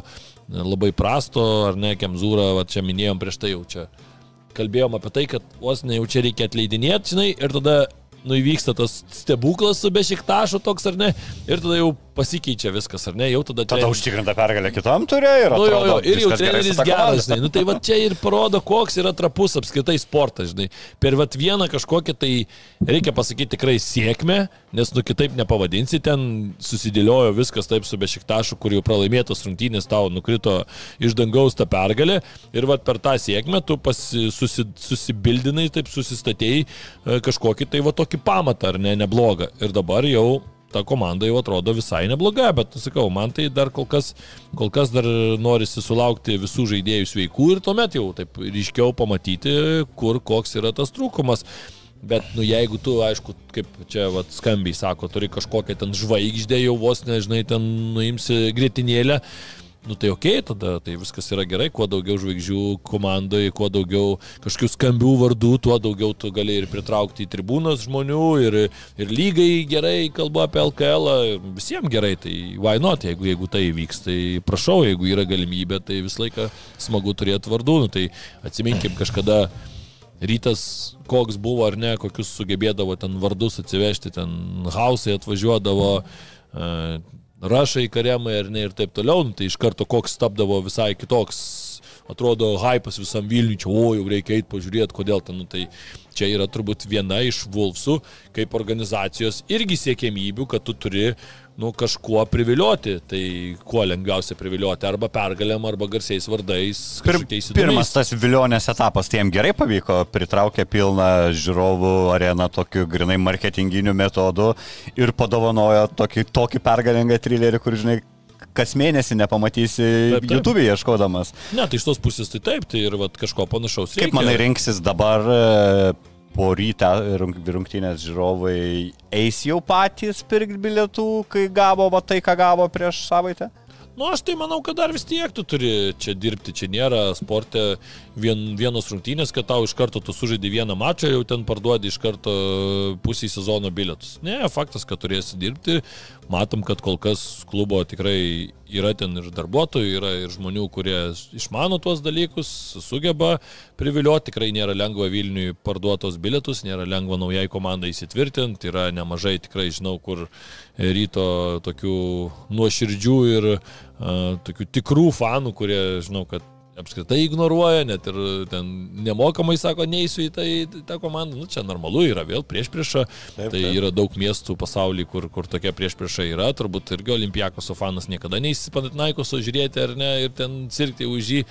labai prasto, ar ne, Kemzūra, va čia minėjom prieš tai jau čia kalbėjom apie tai, kad vos ne jau čia reikia atleidinėti, žinai, ir tada, nu, įvyksta tas stebuklas su bešiktašu toks, ar ne, ir tada jau pasikeičia viskas, ar ne, jau tada... Tada treneris- užtikrinta pergalė kitam turė ir Nu, jo, jo, ir jau treneris geras, žinai. Nu, tai va čia ir parodo, koks yra trapus apskritai sportas, žinai. Per va vieną kažkokią tai, reikia pasakyti, tikrai sėkmę, nes nu kitaip nepavadinsi, ten susidėliojo viskas taip su Bešiktašu, kur jau pralaimėtos rungtynės tau nukrito iš dangaus tą pergalę. Ir va per tą sėkmę tu pasi, susi, susibildinai, taip susistatėjai e, kažkokį tai va tokį pamatą, ar ne, neblogą. Ir dabar jau ta komanda jau atrodo visai nebloga, bet, sakau, man tai dar kol kas, kol kas dar norisi sulaukti visų žaidėjų sveikų ir tuomet jau taip ryškiau pamatyti, kur koks yra tas trūkumas. Bet, nu, jeigu tu, aišku, kaip čia vat, skambiai sako, turi kažkokią ten žvaigždę, jau vos nežinai, ten nuimsi grėtinėlę, nu tai ok, tada tai viskas yra gerai, kuo daugiau žvaigždžių komandoje, kuo daugiau kažkokių skambių vardų, tuo daugiau tu gali ir pritraukti į tribūnas žmonių, ir, ir lygai gerai kalba apie LKL, visiems gerai, tai why not, jeigu, jeigu tai vyks, tai prašau, jeigu yra galimybė, tai visą laiką smagu turėti vardų, nu, tai atsiminkim kažkada rytas koks buvo ar ne, kokius sugebėdavo ten vardus atsivežti, ten hausai atvažiuodavo, uh, rašai karemai ar ne ir taip toliau, nu, tai iš karto koks tapdavo visai kitoks, atrodo, hypas visam Vilniui, čia, o jau reikia eiti pažiūrėti, kodėl ten, nu, tai čia yra turbūt viena iš Vulfsų kaip organizacijos irgi siekėmybių, kad tu turi nu, kažkuo privilioti. Tai kuo lengviausia privilioti arba pergalėm, arba garsiais vardais. Pir, pirmas tas vilionės etapas, tai jiem gerai pavyko, pritraukė pilną žiūrovų areną tokiu grinai marketinginiu metodu ir padovanojo tokį, tokį pergalingą trilerį, kur, žinai, kas mėnesį nepamatysi Taip, taip. YouTube ieškodamas. Ne, tai iš tos pusės tai taip, tai ir vat, kažko panašaus. Kaip reikia. manai rinksis dabar e, po rytą rung- rungtynės žiūrovai eis jau patys pirkti bilietų, kai gavo va, tai, ką gavo prieš savaitę? Nu, aš tai manau, kad dar vis tiek tu turi čia dirbti, čia nėra sporte vien, vienos rungtynės, kad tau iš karto tu sužaidži vieną mačą, jau ten parduodi iš karto pusį sezono bilietus. Ne, faktas, kad turėsi dirbti. Matom, kad kol kas klubo tikrai yra ten ir darbuotojų, yra ir žmonių, kurie išmano tuos dalykus, sugeba privilioti, tikrai nėra lengva Vilniui parduotos bilietus, nėra lengva naujai komandai įsitvirtinti, yra nemažai, tikrai žinau, kur ryto tokių nuoširdžių ir uh, tokių tikrų fanų, kurie, žinau, kad apskritai ignoruoja, net ir ten nemokamai sako, neįsiu į tai, tą komandą. Nu, čia normalu yra vėl prieš priešą. Tai taip. yra daug miestų pasaulyje, kur, kur tokia prieš priešą yra. Turbūt irgi Olimpiakoso fanas niekada neįsipanatnaikoso žiūrėti ar ne ir ten sirgti už jį.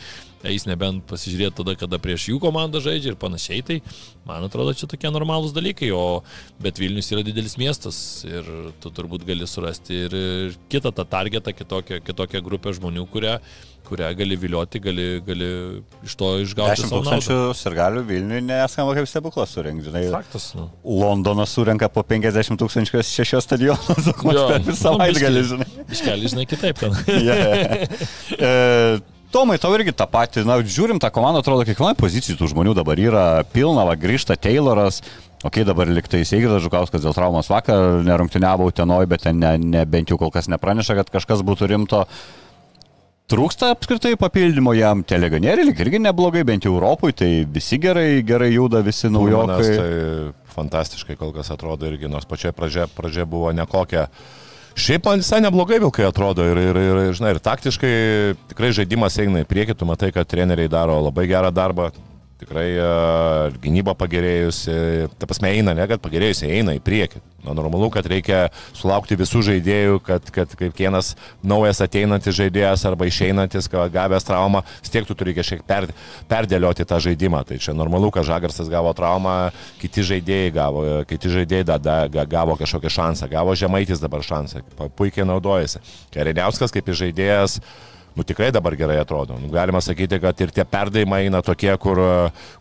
Eis nebent pasižiūrėti tada, kada prieš jų komandą žaidžia ir panašiai. Tai man atrodo, čia tokie normalūs dalykai. O bet Vilnius yra didelis miestas ir tu turbūt gali surasti ir, ir kitą tą targetą, kitokią, kitokią grupę žmonių, kurią, kurią gali vilioti, gali, gali iš to išgauti 10 savo tūkstančių sirgalių Vilniui neskamba kaip stebuklas surinkti. Žinai, Faktas, nu. Londonas surenka po 50 tūkstančių šešios stadionus *laughs* Jo, per visą savaitgalį, žinai. Iškeli, žinai, kitaip ten. *laughs* Yeah. e, Tomai, tau irgi tą patį, na, žiūrim tą komandą, atrodo, kiekvienoje pozicijoje tų žmonių dabar yra pilna, va, grįžta Tayloras, ok, dabar liktai Seigirdas Žukauskas dėl traumos vakar nerungtiniavo Utenoj, bet ten ne, ne, bent jau kol kas nepraneša, kad kažkas būtų rimto. Trūksta apskritai papildymo jam teleganieriai, lyg irgi neblogai, bent jau Europoje, tai visi gerai, gerai juda, visi naujokai. tai fantastiškai kol kas atrodo irgi, nors pačioje pradžioje pradžia buvo nekokia. Šiaip man visai neblogai vilkai atrodo ir, ir, ir, žinai, ir taktiškai tikrai žaidimas eina į priekį, tu matai, kad treneriai daro labai gerą darbą, tikrai uh, gynyba pagerėjusi, ta prasme eina, ne, kad pagerėjusi eina į priekį. Na, normalu, kad reikia sulaukti visų žaidėjų, kad, kad kaip vienas naujas ateinantis žaidėjas arba išeinantis, gavęs traumą, vis tiek tu turi kažkiek per, perdėlioti tą žaidimą. Tai čia normalu, kad Žagarsas gavo traumą, kiti žaidėjai gavo, kiti žaidėjai da, da, ga- gavo kažkokį šansą, gavo Žemaitis dabar šansą, puikiai naudojasi. Kariniauskas kaip žaidėjas nu tikrai dabar gerai atrodo. Nu, galima sakyti, kad ir tie perdavimai eina tokie, kur,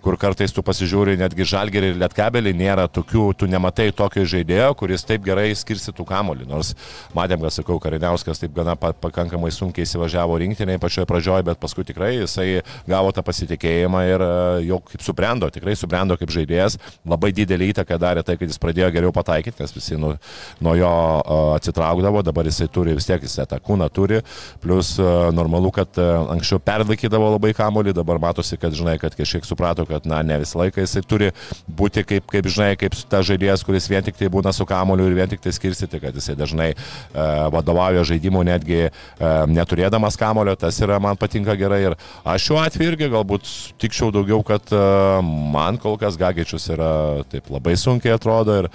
kur kartais tu pasižiūri, netgi žalgerį ir lietkabelį nėra tokių, tu nematai tokio žaidėjo, kuris taip gerai skirstytų kamolį. Nors matėm, kad sakau, Kariniauskas taip gana pa, pakankamai sunkiai įsivažiavo rinktinėje pačioje pradžioje, bet paskui tikrai jisai gavo tą pasitikėjimą ir e, jau kaip subrendo, tikrai subrendo kaip žaidėjas. Labai didelį įtaką darė tai, kad jis pradėjo geriau pataikyti, nes visi nu, nuo jo e, atsitraukdavo, dabar jisai turi vis tiek, jisai tą kūną turi, plus e, normalu, kad e, anksčiau perlaikydavo labai kamolį, dabar matosi, kad, žinai, kad kažkiek suprato, kad, na, ne visą laiką jisai turi būti kaip, kaip žinai, kaip ta žaidėjas, kuris vien tik tai būna su kamoliu ir vien tik tai skirstyti, kad jisai dažnai e, vadovauja žaidimu netgi e, neturėdamas kamolio, tas yra man patinka gerai. Ir aš šiuo atveju irgi galbūt tikčiau daugiau, kad e, man kol kas Gagičius yra taip labai sunkiai atrodo ir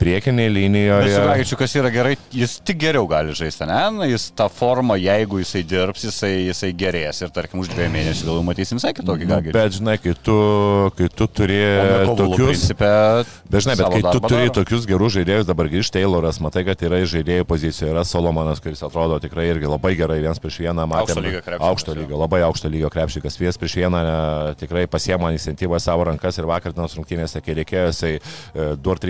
priekinėje linijoje. Gagičiu, kas yra gerai, jis tik geriau gali žaisti, ne? Jis tą formą, jeigu jisai dirbs, jisai, jisai gerės ir tarkim už dviejų mėnesių gal matysim visai kitokį gagį. bet žinai, kai tu, kai tu turi tokius... principė. Bet žinai, bet kai tu turi daro. tokius gerus žaidėjus, dabar grįžta Tayloras, matai, kad yra žaidėjų pozicijoje, yra Solomonas, kuris atrodo tikrai irgi labai gerai, vienas prieš vieną matė. Aukšto lygio krepšininkas, Aukšto lygio, labai aukšto lygio krepšininkas, vienas prieš vieną e, tikrai pasiema iniciatyvą savo rankas ir vakar dienos rungtynėse, kai reikėjo, jisai e, du ar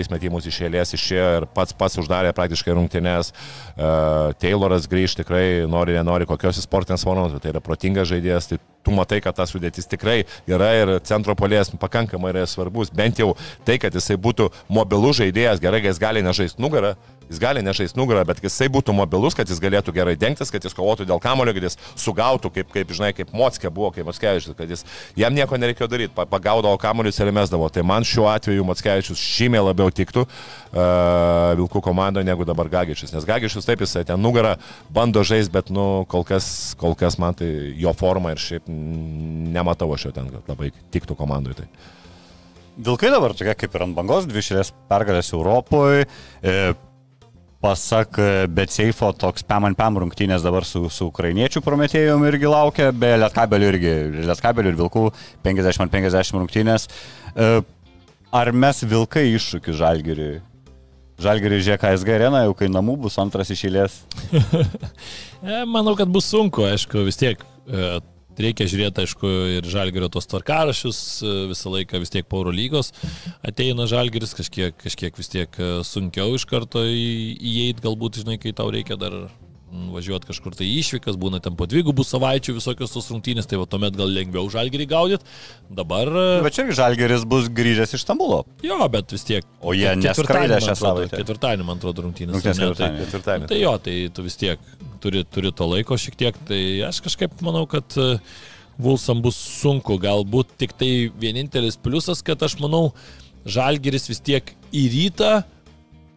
išėlės išėjo ir pats pats uždarė praktiškai rungtynės. E, Tayloras grįž tikrai nori, nenori, kokios sportinės formos, bet tai yra protingas žaidėjas. Tai tu matai, kad ta sudėtis tikrai yra ir centro polės pakankamai yra svarbus. Bent jau tai, kad jisai būtų mobilus žaidėjas, gerai, kad jis gali nežaisti nugarą, jis gali nežaisti nugarą, bet kad jisai būtų mobilus, kad jis galėtų gerai dengtis, kad jis kovotų dėl kamulio, kad jis sugautų, kaip, kaip žinai, kaip Motskė buvo, kaip Motskevičius, kad jis, jam nieko nereikėjo daryti, pa- pagaudavo kamuolius ir mesdavo. Tai man šiuo atveju Motskevičius žymiai labiau tiktų uh, Vilkų komandoje negu dabar Gagičius, nes Gagičius taip jisai ten nugarą bando žaisti, bet nu, kol, kas, kol kas man tai jo forma ir šiaip nematau aš jo ten, kad labai tiktų komandoje. Tai. Vilkai dabar tokia kaip ir ant bangos, dvi šilės pergalės Europoje. E, pasak e, Betseifo, toks pam ant pam rungtynės dabar su, su ukrainiečių prometėjom irgi laukia, be Lietkabelių irgi, Lietkabelių ir Vilkų 50 ant 50 rungtynės. E, ar mes Vilkai iššūkį Žalgiriui? Žalgiriui ŽKSG arena jau kai namų bus antras išėlės. *laughs* E, manau, kad bus sunku, aišku, vis tiek. E, Reikia žiūrėti, aišku, ir žalgerio tos tvarkarašius, e, visą laiką vis tiek pauro lygos ateina žalgeris, kažkiek, kažkiek vis tiek sunkiau iš karto į- įeit, galbūt, žinai, kai tau reikia dar važiuoti kažkur tai išvykas, būna ten po dvigubų savaičių visokios tos rungtynės, tai va tuomet gal lengviau žalgerį gaudyti. Dabar... e, Bet čia irgi Žalgiris bus grįžęs iš Stambulo. Jo, bet vis tiek. O jie neskraidė šią savaitę. Ketvirtadienį, man atrodo, rungtynės. Rungtynės ne? Tai- ketvirtadienį. Ketvirtadienį. Tai jo, tai tu vis tiek turi, turi to laiko šiek tiek, tai aš kažkaip manau, kad e, Vulsam bus sunku, galbūt tik tai vienintelis pliusas, kad aš manau, Žalgeris vis tiek į rytą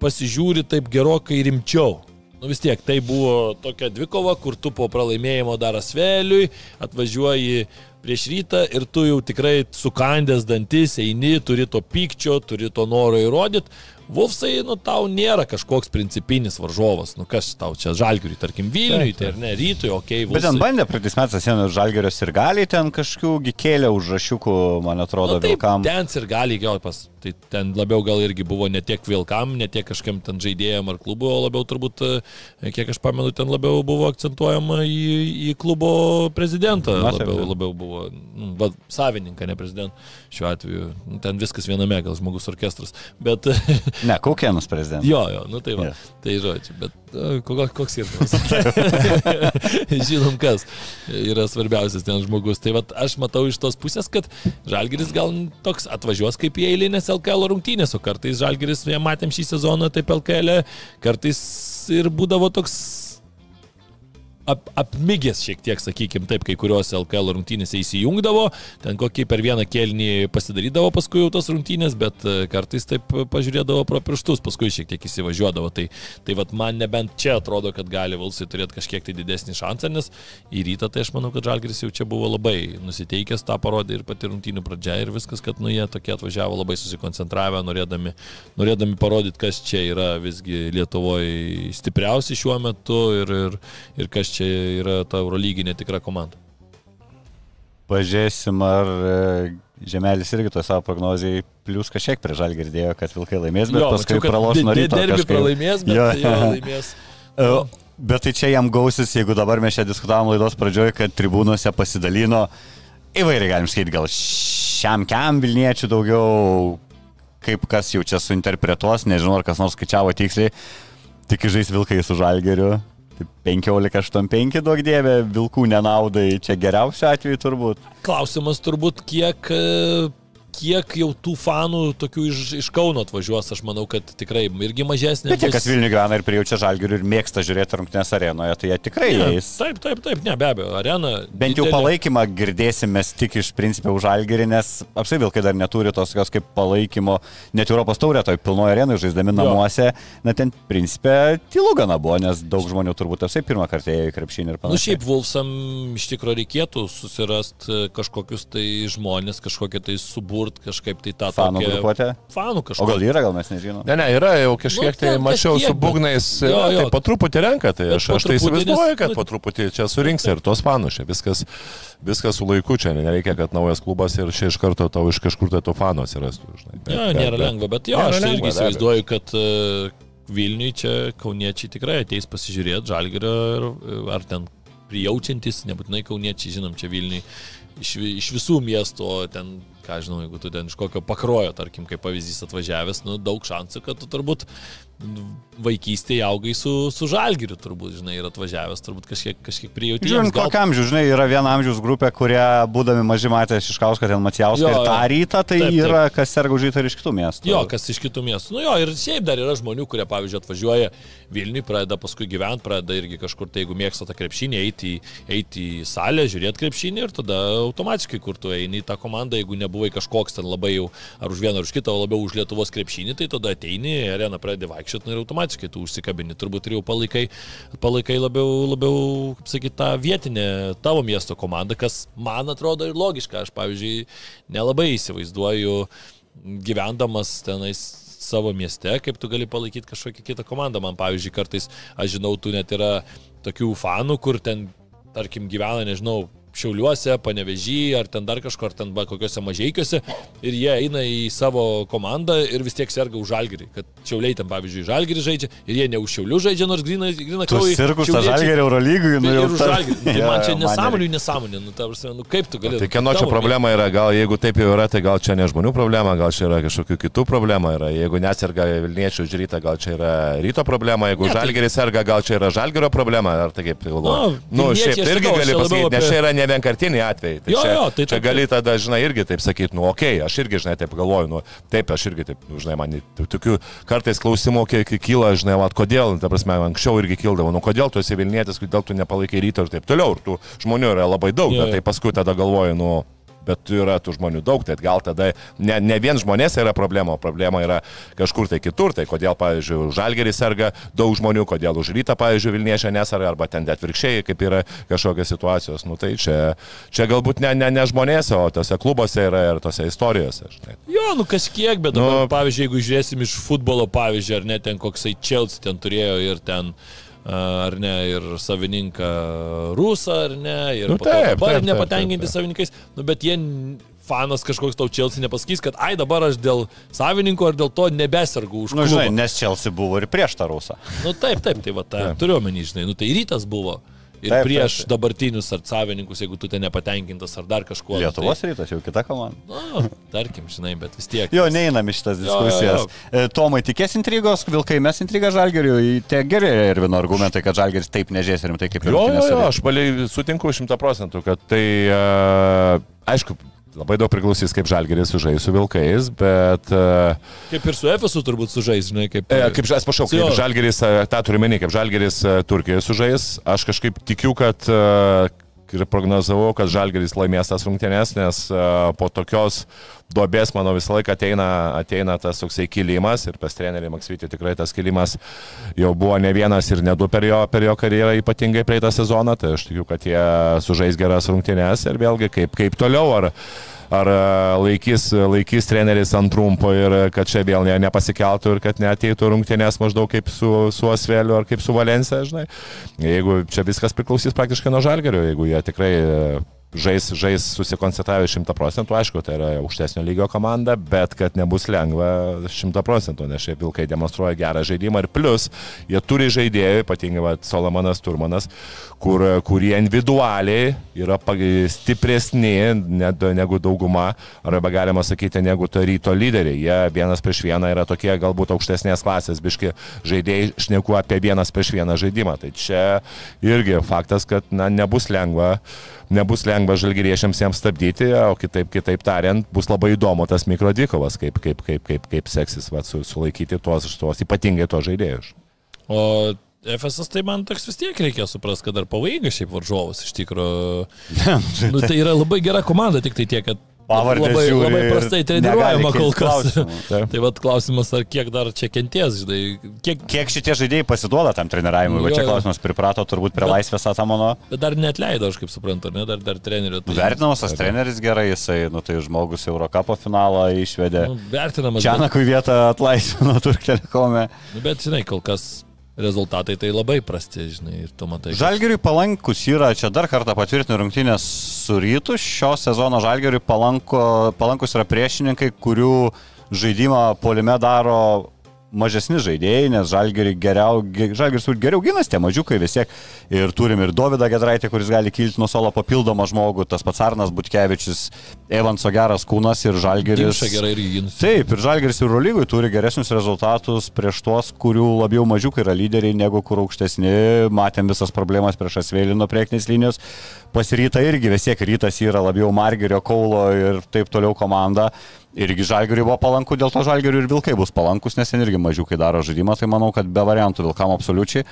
pasižiūri taip gerokai rimčiau. Nu vis tiek, tai buvo tokia dvikova, kur tu po pralaimėjimo dar asveliui atvažiuoji prieš rytą ir tu jau tikrai sukandęs dantis, eini, turi to pykčio, turi to noro įrodyti. Vulfsai, nu tau nėra kažkoks principinis varžovas, nu kas tau čia žalgiui, tarkim Vilniui, tai ar ne, rytui, okei, okay, Bet ten bandė praeitais metais sienos Žalgirio ir gali ten kažkokių kėlė užrašiukų, man atrodo, Nu, taip, vilkam. ten ir gali gal pas. Tai ten labiau gal irgi buvo ne tiek vilkam, ne tiek kažkam ten žaidėjam ar klubu, o labiau turbūt, e, kiek aš pamenu, ten labiau buvo akcentuojama į, į klubo prezidentą. Labiau, labiau buvo nu, va, savininką, ne prezidentą. Šiuo atveju Nu, ten viskas viename, gal žmogus orkestras. Bet *laughs* Ne, Kaukėnus prezidentas. jo, jo, nu tai va. Jo. Tai žodžiu, bet e, ko- koks skirtumas? *laughs* Žinom, kas yra svarbiausias ten žmogus. Tai va, aš matau iš tos pusės, kad Žalgiris gal toks atvažiuos kaip į eilinės LKL rungtynės, o kartais Žalgiris, jau matėm šį sezoną, taip LKL, kartais ir būdavo toks ap, apmigęs šiek tiek, sakykime, taip, kai kurios LKL rungtynėse įsijungdavo, ten kokį per vieną kelnį pasidarydavo paskui jau tos rungtynės, bet e, kartais taip pažiūrėdavo pro pirštus, paskui šiek tiek įsivažiuodavo. Tai, tai vat man nebent čia atrodo, kad gali Valsai turėti kažkiek tai didesnį šansą, nes į rytą tai aš manau, kad Žalgris jau čia buvo labai nusiteikęs, tą parodė ir pati rungtynių pradžia ir viskas, kad nu jie tokie atvažiavo labai susikoncentravę, norėdami, norėdami parodyti, kas čia yra visgi Lietuvoje stipriausi šiuo metu ir, ir, ir kas čia yra ta Eurolyginė tikra komanda. Pažiūrėsim, ar e, Žemelis irgi to savo prognozijai plus kažkiek prie žalgį girdėjo, kad Vilkai laimės, bet paskui mačiau, kad praloš nuo ryto. Derbi pralaimės, bet Jo. jo, *laughs* laimės. E, Bet tai čia jam gausis, jeigu dabar mes čia diskutavom laidos pradžioje, kad tribūnose pasidalino įvairiai, galim sakyti, gal šiam kiam Vilniečių daugiau, kaip kas jau čia suinterpretuos, nežinau, ar kas nors skaičiavo tiksliai, tik žais Vilkai su Žalgeriu. Tai 15-8-5 duok dievė, Vilkų nenaudai, čia geriausiu atveju turbūt. Klausimas turbūt, kiek, kiek jau tų fanų tokių iš, iš Kauno atvažiuos, aš manau, kad tikrai irgi mažesnė. Bet tie, kas Vilnių gyvena ir prijaučia Žalgeriu ir mėgsta žiūrėti rungtynės arenoje, tai jie tikrai Ne, eis. Taip, taip, taip, ne, be abejo, arena. Bent jau didelė. palaikymą girdėsim mes tik iš principio už Algerį, nes apsai Vilkai dar neturi tos tokios kaip palaikymo, net Europos taurė toj pilnoje arenoje žaisdami namuose, na ten principė tylu gana buvo, nes daug žmonių turbūt apsai pirmą kartą ėjo į krepšinį ir Nu panašiai. šiaip Vulfsam iš tikrųjų reikėtų susirasti kažkokius tai žmonės, kažkokią tai suburt sukurti kažkaip tai tą Fanų tokią- grupuotė. Fanų O kažkokią. gal yra, gal mes nežinom. Ne, ne, yra jau kažkiek Nu, tai ten mačiau kažkiek, su būgnais, Jo, jo, jo. tai po truputį renka, tai aš, aš tai įsivaizduoju, kad nu- po truputį čia surinks ir tos fanus, čia viskas, viskas su laiku, čia nereikia, kad naujas klubas ir čia iš karto tau iš kažkur tai tų fanų atsirastų. Žinai. Bet- Jo, nėra bet- lengva, bet jo, aš tai irgi įsivaizduoju, kad e, Vilniui čia kauniečiai tikrai ateis pasižiūrėti, žalgerio ir ar ten prijaučiantis, nebūtinai kauniečiai, žinom, čia Vilniui iš, iš visų miestų, o ten, ką žinau, jeigu tu ten iš kokio pakrojo, tarkim, kaip pavyzdys atvažiavęs, nu, daug šansų, kad tu turbūt vaikystėje augai su, su žalgiriu, turbūt, žinai, ir atvažiavęs, turbūt kažkiek, kažkiek prijauti. Žiūrint, kokią amžių, žinai, yra viena amžiaus grupė, kurie, būdami maži matę Šiškauską, ten Macijauską Jo, ir tą rytą, tai Taip, taip. yra, kas serga už rytą ir iš kitų miestų. Jo, kas iš kitų miestų. Nu jo, ir šiaip dar yra žmonių, kurie, pavyzdžiui, atvažiuoja Vilniui, pradeda paskui gyventi, pradeda irgi kažkur, tai jeigu mėgsta tą krepšinį, eiti, eiti į salę, žiūrėti krepšinį ir tada automatiškai, kur tu eini į tą komandą, jeigu nebuvai kažkoks ten labai jau ar už vieną ar už kitą, o labiau už Lietuvos krepšinį, tai tada ateini, į areną pradedi vaikščioti nu, ir automatiškai tu užsikabini. Turbūt ir jau palaikai, palaikai labiau, labiau kaip sakyti, tą vietinę tavo miesto komandą, kas man atrodo ir logiška. Aš, pavyzdžiui, nelabai įsivaizduoju gyvendamas tenais savo mieste, kaip tu gali palaikyti kažkokią kitą komandą. Man, pavyzdžiui, kartais, aš žinau, tu net yra tokių fanų, kur ten, tarkim, gyvena, nežinau, Šiauliuose, Panevežy, ar ten dar kažkur, ar ten va, kokiuose mažiekiuose, ir jie eina į savo komandą ir vis tiek serga už žalgerį. Kad Šiauliai ten, pavyzdžiui, žalgerį žaidžia ir jie ne už Šiaulių žaidžia, nors grina, grina Tu sirgus tą žalgerį Eurolygui, nu Ir jau ta-. Tai Jo, man čia jo, nesąmonė, nesąmonė. Nu, ta prasme, nu, kaip tu gali. Tai kieno čia problema yra, gal jeigu taip jau yra, tai gal čia ne žmonių problema, gal čia yra kažkokių kitų problema. Yra. Jeigu neserga Vilniečių už rytą, gal čia yra ryto problema, jeigu Ne, tai- žalgeris serga, gal čia yra žalgerio problema, ar tai kaip tai galvoju. Nu, šiaip tai irgi gali pasakyti, nes čia yra ne vienkartiniai atvejai. Tai Jo, čia, jo, tai čia taip, gali tada, žinai, irgi taip sakyti, nu, okei, okay, aš irgi, žinai, taip galvoju, nu, taip, aš irgi taip, nu, žinai, man tokių kartais klausimų kiek kyla, žinai, vat, kodėl, ta prasme, anksčiau irgi kildavo, nu, kodėl tu esi Vilnietis, kodėl tu nepalaikai ryto ir taip toliau. Ir tų žmonių yra labai daug, Jo, jo. tai paskui tada galvoju, nu, bet yra tų žmonių daug, tai gal tada ne, ne vien žmonėse yra problema, problema yra kažkur tai kitur. Tai kodėl, pavyzdžiui, už žalgerį serga daug žmonių, kodėl už rytą, pavyzdžiui, Vilniečia nesarga, arba ten atvirkščiai, kaip yra kažkokios situacijos. Nu, tai čia, čia galbūt ne, ne, ne žmonėse, o tose klubuose yra ir tose istorijose. Žinai. Jo, nu kažkiek, bet dabar, Nu- nu, pavyzdžiui, jeigu žiūrėsim iš futbolo pavyzdžio, ar ne ten koksai Chelsea ten turėjo ir ten, ar ne, ir savininką Rusą, ar ne, ir Nu taip, dabar taip, taip, nepatenkinti taip, taip. savininkais, nu bet jie fanas kažkoks tau Chelsea nepasakys, kad ai dabar aš dėl savininko ar dėl to nebesargu už Nu, klubą. žinai, nes Chelsea buvo ir prieš tą rusą. Nu taip, taip, tai va, ta, turiu omeny, žinai, nu tai rytas buvo. Ir Taip, prieš taip, taip, dabartinius ar savininkus, jeigu tu ten nepatenkintas ar dar kažkuo. nu, Lietuvos rytas jau kita komanda. Tai, nu, tarkim, žinai, bet vis tiek. Jo, neinam į šitas Jo, jo, diskusijas. jo. E, Tomai, tikės intrigos, Vilkai mes intrigą Žalgeriui. Tie geri ir vieno argumentai, kad Žalgeris taip nežės rimtai kaip ir Jo, jo, jo, aš baliai sutinku šimta procentų, kad tai, uh, aišku, labai daug priklausys, kaip žalgeris sužais su vilkais, bet... Uh, Kaip ir su Efesu turbūt sužais, žinai, kaip... E, kaip, atsiprašau, kaip žalgeris, e, tą turiu menį, kaip žalgeris e, Turkijoje sužais, aš kažkaip tikiu, kad e, ir prognozavau, kad žalgeris laimės tas rungtynės, nes e, po tokios duobės, manau, visą laiką ateina, ateina tas toksai kilimas ir pas trenerį Maksvitį tikrai tas kilimas jau buvo ne vienas ir ne du per jo, per jo karjerą, ypatingai praeitą sezoną, tai aš tikiu, kad jie sužais geras rungtynės ir vėlgi kaip, kaip toliau. Ar, ar e, laikys, laikys treneris ant trumpo ir e, kad čia vėl ne, nepasikeltų ir kad neateitų rungtynės maždaug kaip su, su Asveliu ar kaip su Valencija, žinai. Jeigu čia viskas priklausys praktiškai nuo žalgerio, jeigu jie tikrai e, žais, žais susikoncentravę 100 procentų, aišku, tai yra aukštesnio lygio komanda, bet kad nebus lengva 100 procentų, nes šiaip Vilkai demonstruoja gerą žaidimą ir plus jie turi žaidėjų, ypatingai va, Solomonas Turmanas, kur, kurie individualiai yra stipresni negu dauguma, arba galima sakyti, negu to ryto lyderiai. Jie vienas prieš vieną yra tokie galbūt aukštesnės klasės, biški žaidėjai šneku apie vienas prieš vieną žaidimą. Tai čia irgi faktas, kad na, nebus lengva nebus lengva žalgyriešiams jiems stabdyti, o kitaip, kitaip tariant, bus labai įdomu tas mikrodvikovas, kaip, kaip, kaip, kaip, kaip seksis va, su, sulaikyti tuos, tuos ypatingai tuos žaidėjus. O FSS tai man toks vis tiek reikia suprasti, kad dar pavojingas šiaip varžovas iš tikrųjų. nu, tai yra labai gera komanda, tik tai tiek, kad pavardės labai, žiūri labai prastai treniruojama kol kas. Taip. *laughs* tai vad klausimas, ar kiek dar čia kenties, žinai, kiek, Kiek šitie žaidėjai pasiduoda tam treniravimui? Va čia klausimas priprato turbūt prie Bet- laisvės atamono. bet dar net leido, aš kaip suprantu, ne, dar, dar trenerio. Tai, Vertinamas tas treneris gerai, jisai, nu tai žmogus Eurocapo finalą išvedė. nu, vertinamas. bet- Čianakui vietą atlaisvino *laughs* Turk Telekome. Nu, bet, žinai, kol kas rezultatai tai labai prasti, žinai, ir tu matai. Žalgiriui palankus yra, čia dar kartą patvirtinu rungtynės su rytu, šio sezono Žalgiriui palanko, palankus yra priešininkai, kurių žaidimą polime daro mažesni žaidėjai, nes Žalgiriui geriau, ge- Žalgiris geriau ginas, tie mažiukai vis tiek. Ir turim ir Dovydą Gedraitį, kuris gali kilti nuo solo papildomą žmogų, tas pats Arnas Butkevičius, Evanso geras kūnas ir Žalgiris. Dimša gerai irgi gins. Taip, ir Žalgeris ir Eurolygui turi geresnius rezultatus prieš tuos, kurių labiau mažiukai yra lyderiai negu kur aukštesni. Matėm visas problemas prieš Asvėlino priekinės linijos. Pasiryta irgi vis tiek rytas yra labiau Margerio, Kaulo ir taip toliau komanda. Irgi Žalgeriui buvo palanku, dėl to Žalgeriui ir Vilkai bus palankus, nes ten irgi mažiukai daro žaidimą, tai manau, kad be variantų Vilkam absoliučiai.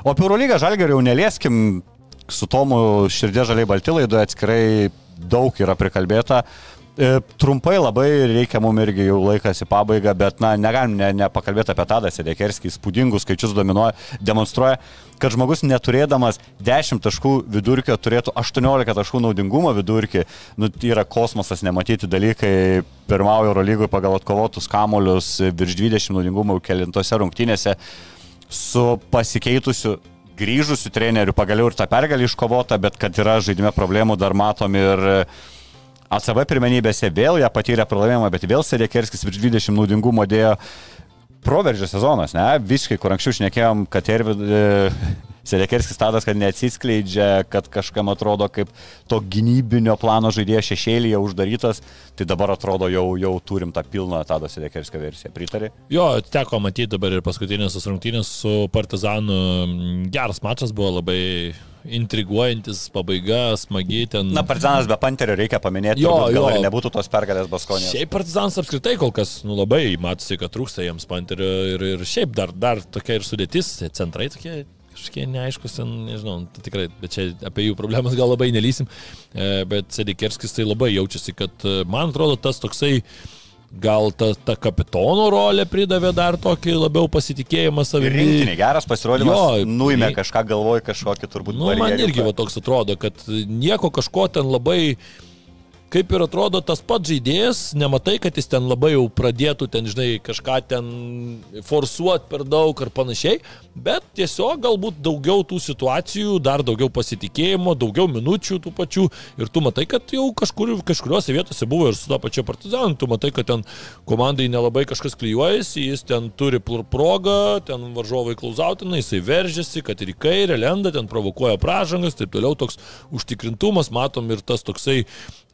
O apie Eurolygą Žalgeriui jau nelieskim, su Tomu širdė žaliai balti laidoje atskirai daug yra prikalbėta. E, Trumpai labai reikia mums irgi jau laikas į pabaigą, bet na, negalim ne, nepakalbėti apie Tadą Sedekerskį, įspūdingus skaičius dominuoja, demonstruoja, kad žmogus neturėdamas 10 taškų vidurkio turėtų 18 taškų naudingumo vidurkį. Nu, yra kosmosas nematyti dalykai, pirmauja Eurolygui pagal atkovotus kamolius, virš 20 naudingumo kelintose rungtynėse su pasikeitusiu grįžusiu treneriu, pagaliau ir ta pergalė iškovota, bet kad yra žaidime problemų dar matom ir ACB pirmenybėse vėl ją patyrė pralaimėjimą, bet vėl Sedekerskis virš 20 naudingumo dėjo proveržio sezonas, ne? Visiškai, kur anksčiau šnekėjom, kad ir e, Sedekerskis tadas, kad neatsiskleidžia, kad kažkam atrodo kaip to gynybinio plano žaidėjas šešėlyje uždarytas, tai dabar atrodo jau, jau turim tą pilną Tado Sedekerskio versiją. Pritari? Jo, teko matyti dabar ir paskutinės rungtynės su Partizanu. Geras mačas buvo labai intriguojantis, pabaiga, smagi ten. Na, Partizanas be Panterio reikia paminėti, Jo, turbūt, gal jo. ir nebūtų tos pergalės Baskonės. Šiaip Partizans apskritai kol kas nu, labai matosi, kad trūksta jiems panterio ir, ir šiaip dar, dar tokia ir sudėtis, centrai tokie kažkokie neaiškus, ten, nežinau, tai tikrai, bet čia apie jų problemas gal labai nelysim, E, bet Sedikerskis tai labai jaučiasi, kad e, man atrodo tas toksai Gal ta, ta kapitono rolė pridavė dar tokį labiau pasitikėjimą savimi. rinktinė, geras pasirodymas, Jo, nuėmė kažką galvoj, kažkokį turbūt Nu, man barjeriuką. irgi va, toks atrodo, kad nieko kažko ten labai, kaip ir atrodo tas pats žaidėjas, nematai, kad jis ten labai jau pradėtų ten, žinai, kažką ten forsuoti per daug ar panašiai, bet tiesiog galbūt daugiau tų situacijų, dar daugiau pasitikėjimo, daugiau minučių tų pačių. Ir tu matai, kad jau kažkur, kažkuriuose vietose buvo ir su to pačiu partizanu, tu matai, kad ten komandai nelabai kažkas klyjuojasi, jis ten turi progą, ten varžovai klausautina, jisai veržiasi, kad ir į kairę lenda, ten provokuoja pražangas, taip toliau toks užtikrintumas, matom ir tas toksai,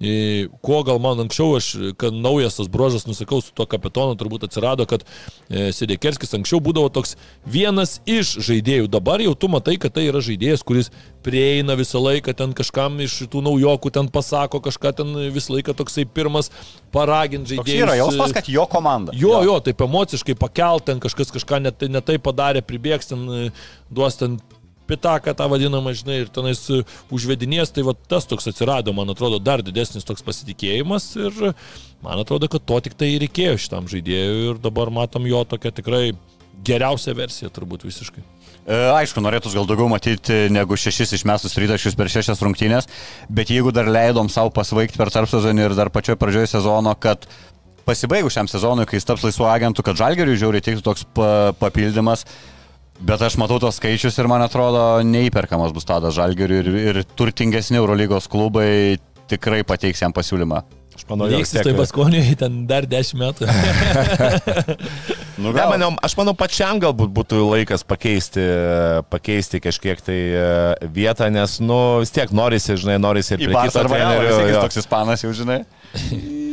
e, ko gal man anksčiau, aš, kad naujas tas brožas, nusakau, su tuo kapitonu turbūt atsirado, kad e, Sedekerskis anksčiau būdavo toks vienas iš žaidėjų, dabar jau tu matai, kad tai yra žaidėjas, kuris prieina visą laiką, ten kažkam iš tų naujokų ten pasako, kažką ten visą laiką toksai pirmas paragint Toks žaidėjas. yra jausmas, kad jo komanda. Jo, jo, taip emociškai pakelt, ten kažkas kažką netai ne taip padarė, pribėgs ten, e, duos ten pitaką tą vadinamą, žinai, ir tenais užvedinės, tai va tas toks atsirado, man atrodo, dar didesnis toks pasitikėjimas ir man atrodo, kad to tik tai reikėjo šitam žaidėjui ir dabar matom jo tokią tikrai geriausią versiją turbūt visiškai. E, Aišku, norėtųs gal daugiau matyti negu šešis išmestus rytašius per šešias rungtynės, bet jeigu dar leidom savo pasvaigti per tarp sezonį ir dar pačioje pradžioje sezono, kad pasibaigus šiam sezonui, kai jis taps laisvu agentu, kad žalgeriui žiauriai teiktų toks pa papildymas, bet aš matau tos skaičius ir man atrodo neįperkamas bus tada žalgeriui ir, ir turtingesni Eurolygos klubai tikrai pateiks jam pasiūlymą. Aš manau, vis tiek- tai Baskonijoje ten dar dešimt metų. *laughs* Nu, Ne, manau, aš manau, pačiam galbūt būtų laikas pakeisti, pakeisti kažkiek tai e, vietą, nes, nu, vis tiek norisi, žinai, norisi ir Į Barsą arba jis toks ispanas jau žinai. *laughs*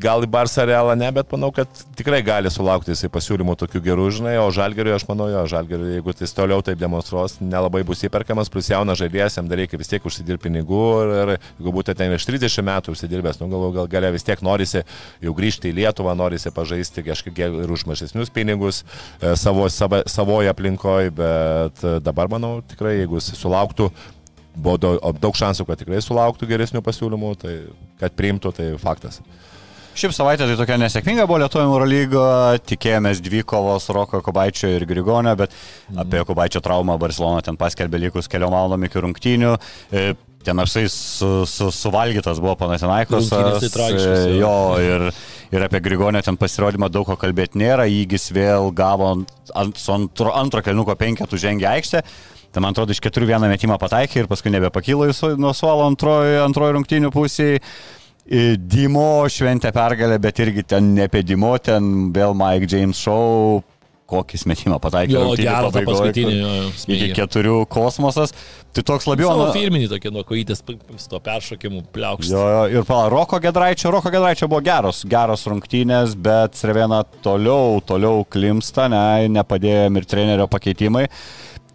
Gal į Barsą realą ne, bet manau, kad tikrai gali sulaukti jisai pasiūlymų tokių gerų, žinai, o Žalgeriui, aš manau, jo, Žalgeriui, jeigu jis toliau taip demonstruos, nelabai bus įperkamas, plus jaunas žaidėjas, jam reikia vis tiek užsidirbti pinigų ir, ir jeigu būtų ten virš 30 metų užsidirbęs, nu gal, gal galia vis tiek norisi jau grįžti į Lietuvą, norisi pažaisti kažkiek ir už mažesnius pinigus e, savo, savo, savoje aplinkoje, bet dabar, manau, tikrai, jeigu jis sulauktų buvo daug šansų, kad tikrai sulauktų geresnių pasiūlymų, tai kad priimtų, tai faktas. Šiaip savaitė tai tokia nesėkminga buvo Lietuvoje Euro lygo, tikėjomės dvi kovos Roko Kubaičio ir Grigonio, bet mm. apie Kubaičio traumą Barcelona ten paskelbė likus keliom valandom iki rungtynių. E, ten apsai su, su, suvalgytas buvo Panatinaikos. Tai jo, ir, ir apie Grigonio ten pasirodymą daug ko kalbėti nėra, įgis vėl gavo ant, su antro, antro kelnuko penketų žengė aikštę. Tai man atrodo, iš keturių vieną metimą pataikė ir paskui nebepakilo nuo suolo antrojo antroj rungtynių pusėje. Dimo šventė pergalę, bet irgi ten ne apie Dimo, ten vėl Mike James Show, kokį smetimą pataikė. Jo, gerą tą paskutinį. Iki keturių kosmosas. Tai toks labiau... Savo firminį tokie nuo kojytės su to peršokimu pliaukščiu. Jo, jo, ir pala, Roko Gedraičio, Roko Gedraičio buvo geros, geros rungtynės, bet Srevena toliau, toliau klimsta, ne, nepadėjo ir trenerio pakeitimai.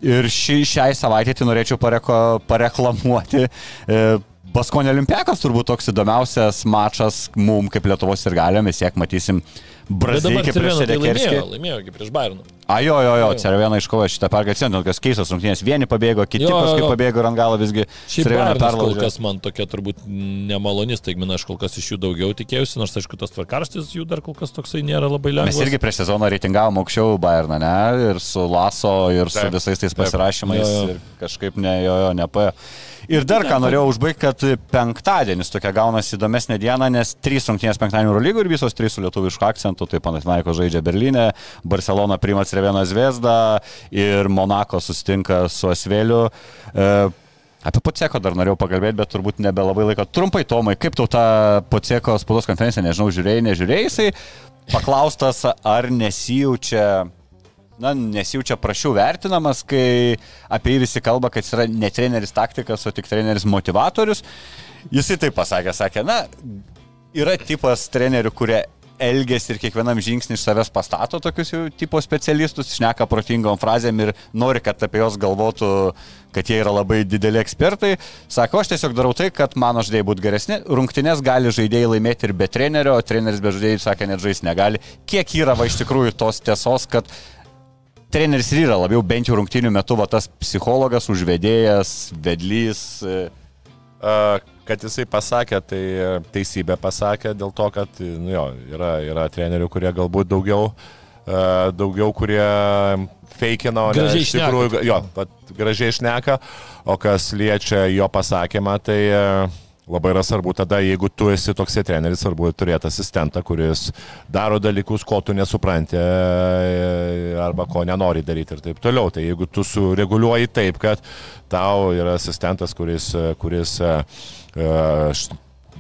Ir ši, šiai savaitė tai norėčiau pareko, pareklamuoti. E, Baskonė Olimpiakas turbūt toks įdomiausias mačas mum kaip Lietuvos ir galio, mes siek matysim Braziliją kaip prieš Sedekerskį. Laimėjo, laimėjo kaip prieš Bayerną. A, jo, jo, jo, Cervena iškovojo šitą pergalę, atsimenu, tokios keistos rungtynės, vieni pabėgo, kiti jo, paskui jo. pabėgo ir ant galo visgi. Šiaip Bayernas kol kas man tokia turbūt nemaloni staigmena, aš kol kas iš jų daugiau tikėjausi, nors aišku, tas tvarkarštis jų dar kol kas toksai nėra labai lengvas. Mes irgi prieš sezoną reitingavom aukščiau Bayerną, ne, ir su Laso, ir su visais tais pasirašymais, jo, jo. ir kažkaip ne, jo, jo, nepaėjo. Ir dar ką norėjau užbaigti, kad penktadienis tokia gaunasi įdomesnė diena, nes trys rungtynės penktadienio Eurolygų ir visos trys su lietuvišku akcentu, tai Panathinaiko žaidžia Berlyne, Barcelona priima Cervena Zvezda ir Monako susitinka su Asveliu. E, Apie Poceko dar norėjau pakalbėti, bet turbūt nebelabai laiko. Trumpai, Tomai, kaip tau tą Poceko spaudos konferenciją, nežinau, žiūrėjai, nežiūrėjai, jisai paklaustas, ar nesijaučia na, nesijaučia prašiau vertinamas, kai apie jį visi kalba, kad jis yra ne treneris taktikas, o tik treneris motivatorius. Jisai taip pasakė, sakė, na, yra tipas trenerių, kurie elgesi ir kiekvienam žingsnį iš savęs pastato tokius jau tipo specialistus, šneka protingom frazėm ir nori, kad apie juos galvotų, kad jie yra labai dideli ekspertai. Sako, aš tiesiog darau tai, kad mano žaidėjai būtų geresni. Rungtynės gali žaidėjai laimėti ir be trenerio, o treneris be žaidėjų, sakė, net žais negali. Kiek yra va iš tikrųjų tos tiesos, kad treneris yra labiau bent jau rungtinių metų va, tas psichologas, užvedėjas, vedlys. Kad jisai pasakė, tai teisybė pasakė dėl to, kad nu jo, yra, yra trenerių, kurie galbūt daugiau, daugiau kurie feikino, gražiai iš tikrųjų, jo, gražiai išneka, o kas liečia jo pasakymą, tai labai yra svarbu tada, jeigu tu esi toks treneris, svarbu turėti asistentą, kuris daro dalykus, ko tu nesupranti e, arba ko nenori daryti ir taip toliau. Tai jeigu tu sureguliuoji taip, kad tau yra asistentas, kuris, kuris uh,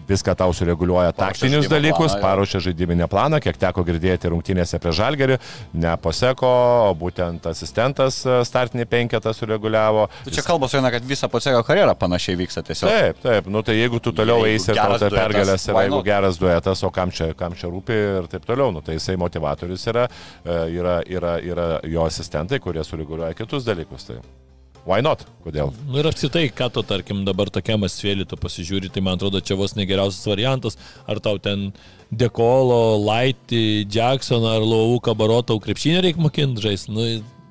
viską tau sureguliuoja taktinius dalykus, planą, paruošia žaidybinę planą, kiek teko girdėti rungtynėse prie Žalgerį, ne Poseko, o būtent asistentas e, startinį penketą sureguliavo. Tai čia kalbos eina, kad visa Poseko karjera panašiai vyksta tiesiog. Taip, taip, nu tai jeigu tu toliau eisi ir tau ta pergalės yra, jeigu geras duetas, o kam čia, kam čia rūpi ir taip toliau, nu tai jisai motivatorius yra, e, yra, yra, yra jo asistentai, kurie sureguliuoja kitus dalykus. Tai. Why not? Kodėl? Nu ir apsitai, ką tu, tarkim, dabar tokiam asvėlį tu pasižiūri, tai man atrodo, čia vos negeriausias variantas, ar tau ten Dekolo, Laitį, Jacksoną ar Lau Kabarotą krepšinį reikia mokinti žaisti. Nu,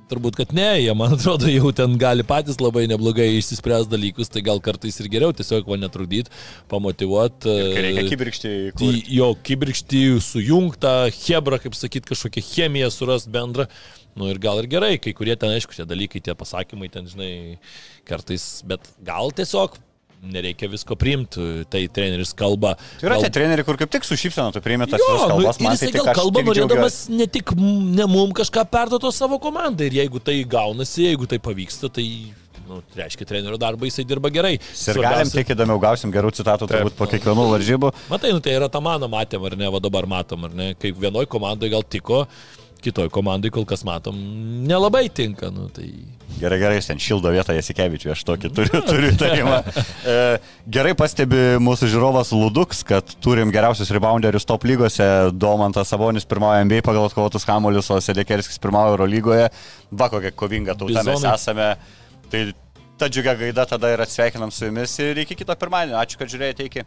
turbūt, kad ne, jie, man atrodo, jau ten gali patys labai neblogai išsispręs dalykus, tai gal kartais ir geriau tiesiog va netrukdyti, pamotivuoti. Reikia kibirkštį. Jo, kibirkštį sujungtą, hebra, kaip sakyt, kažkokią chemiją surast bendrą. Nu ir gal ir gerai, kai kurie ten, aišku, tie dalykai, tie pasakymai ten, žinai, kartais, bet gal tiesiog nereikia visko priimti, tai treneris kalba. Tai yra gal... tie treneriai, kur kaip tik su šypsena tu priimi tas kalbas, nu, man tai gal kalba norėdamas ne tik ne mum kažką perduoto savo komandai ir jeigu tai gaunasi, jeigu tai pavyksta, tai nu, tai reiškia, trenerio darbą jisai dirba gerai. Ir galim tiek įdomiau gausim gerų citatų turbūt po kiekvienų varžybų. Matai, nu, tai yra tą mano matėm, ar ne, va dabar matom, ar ne, kaip vienoj komandai gal tiko, kitoj komandai kol kas matom nelabai tinka. Nu, tai... Gerai, gerai, ten šildo vietą Jasikevičiui, aš tokį turiu, *laughs* turiu tarimą. E, gerai pastebi mūsų žiūrovas Luduks, kad turim geriausius rebounderius top lygose. Domantas Sabonis pirmauja NBA pagal atkovotus kamuolius, o Sedekerskis pirmauja Euro lygoje. Va kokia kovinga tauta mes esame. Tai ta džiugia gaida tada ir atsveikinam su jumis ir iki kito pirmadienio. Ačiū, kad žiūrėjote iki.